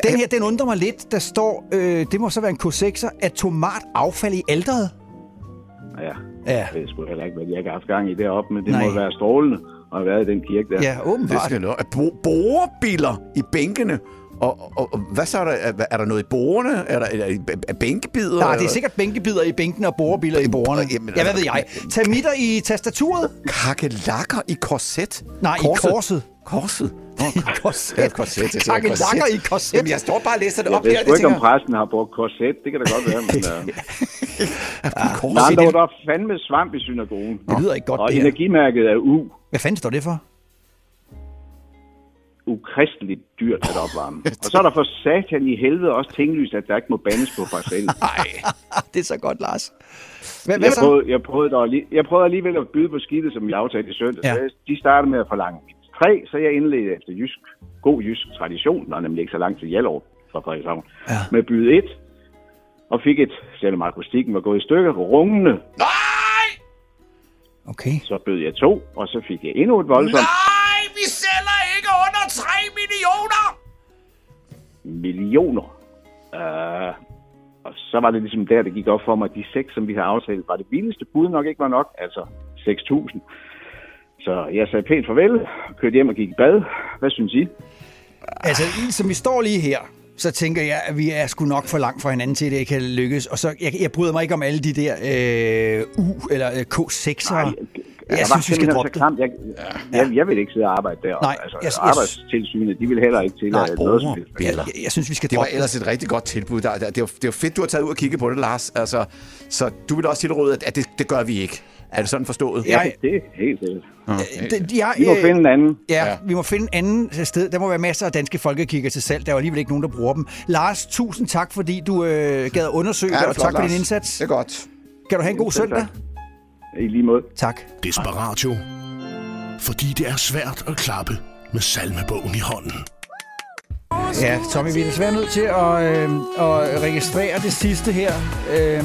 den her, den undrer mig lidt. Der står, øh, det må så være en K6'er, atomat affald i alderet. Ja, Ja. det er sgu heller ikke, hvad jeg har haft gang i deroppe, men det Nej. må være strålende at have været i den kirke der. Ja, Det åbenbart. skal lov. Bo- borebiller i bænkene. Og, og, og hvad så er der? Er, er der noget i borerne? Er der er, er, er bænkebider? Nej, det er sikkert bænkebider i bænken og borebiler i borerne. Jamen, Ja, hvad altså- ved jeg? Termitter i tastaturet? Kakelakker i korset? Nej, i korset. Korset? Nå, korset. Ja, korset. jeg siger Kakelakker i korset. Jamen, jeg står bare og læser det Jeg op ved her. sgu Det ikke, om præsten har brugt korset. Det kan da godt være, men... Uh... jeg, Der er andre, der er fandme svamp i synagogen. Det lyder ikke godt, Og det her. energimærket er U. Hvad fanden står det for? ukristeligt dyrt at opvarme. Og så er der for satan i helvede også tinglyst, at der ikke må bandes på parcellen. Nej. det er så godt, Lars. Hvad, hvad Jeg prøvede, jeg, prøvede dog lige, jeg prøvede alligevel at byde på skidtet, som jeg aftalte i søndag. Ja. Ja. De startede med at forlange tre, så jeg indledte efter jysk, god jysk tradition, der er nemlig ikke så langt til Hjallerup fra Frederikshavn, Ja. med byde et, og fik et, selvom akustikken var gået i stykker, rungende. Nej! Okay. Så bød jeg to, og så fik jeg endnu et voldsomt Nej, vi sælger ikke under 3 millioner! millioner. Uh, og så var det ligesom der, det gik op for mig, at de seks, som vi har aftalt, var det billigste bud nok ikke var nok, altså 6.000. Så jeg sagde pænt farvel, kørte hjem og gik i bad. Hvad synes I? Altså, som vi står lige her, så tænker jeg, at vi er sgu nok for langt fra hinanden til, at det kan lykkes. Og så, jeg, jeg bryder mig ikke om alle de der øh, U- eller øh, K6'ere. Jeg, jeg synes, vi skal droppe det. Jeg, jeg, jeg vil ikke sidde og arbejde der. Nej, altså, jeg- jeg- arbejdstilsynet, de vil heller ikke til at noget som helst. Jeg, jeg synes, vi skal Det var ellers et rigtig godt tilbud. Der, der, det, var, det var fedt, du har taget ud og kigge på det, Lars. Altså, så du vil også tilråde, at, at det, det gør vi ikke. Er det sådan forstået? Ja, det er helt sikkert. Øh, Det, jeg, Vi må øh, finde en anden. Ja, ja, vi må finde en anden sted. Der må være masser af danske folkekigger til salg. Der er alligevel ikke nogen, der bruger dem. Lars, tusind tak, fordi du øh, gad at undersøge Ja, det og flot, tak for din Lars. indsats. Det er godt. Kan du have en god søndag? tak. I lige måde. Tak. Desperatio. Fordi det er svært at klappe med salmebogen i hånden. Ja, Tommy, vi er desværre nødt til at, øh, at registrere det sidste her. Øh,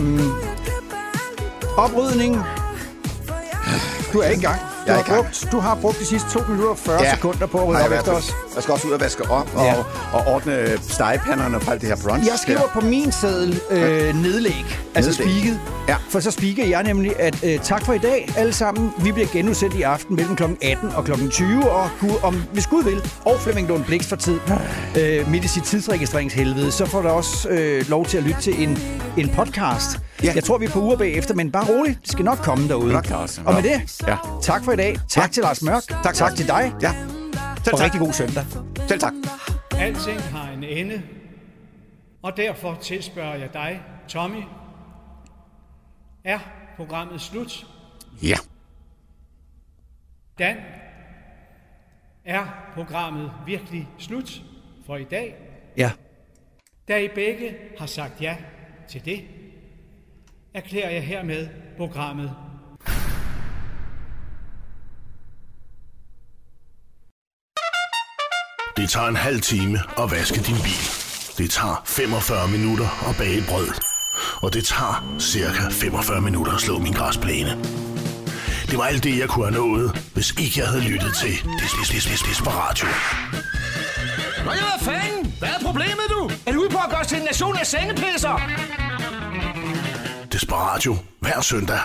oprydning. Du er ikke i gang. Du Jeg har, gang. brugt, du har brugt de sidste 2 minutter og 40 ja. sekunder på at rydde op efter os. jeg skal også ud og vaske op og, Ja. og ordne stegepanderne og alt det her brunch. Jeg skriver på min seddel øh, nedlæg, altså Nedlæg. spiket. Ja. For så spiker jeg nemlig, at øh, tak for i dag alle sammen. Vi bliver genudsendt i aften mellem kl. 18 og kl. 20. Og Gud, om, hvis Gud vil, og Flemming Lund Blix for tid, øh, midt i sit tidsregistreringshelvede, så får der også øh, lov til at lytte til en, en podcast. Ja. Jeg tror, vi er på uger bagefter, men bare roligt. Det skal nok komme derude. Nok. Og med det, Ja. tak for i dag. Tak Ja. til Lars Mørk. Tak, tak Lars. til dig. Ja. Selv Og tak. rigtig god søndag. Selv tak. Alting har en ende, og derfor tilspørger jeg dig, Tommy. Er programmet slut? Ja. Dan, er programmet virkelig slut for i dag? Ja. Da I begge har sagt ja til det, erklærer jeg hermed programmet Det tager en halv time at vaske din bil. Det tager 45 minutter at bage brød. Og det tager cirka 45 minutter at slå min græsplæne. Det var alt det, jeg kunne have nået, hvis ikke jeg havde lyttet til Des, Des, Des, Des, Desperatio. Nå ja, hvad fanden? Hvad er problemet, du? Er du ude på at gøre os til en nation af sengepisser? Desperatio hver søndag.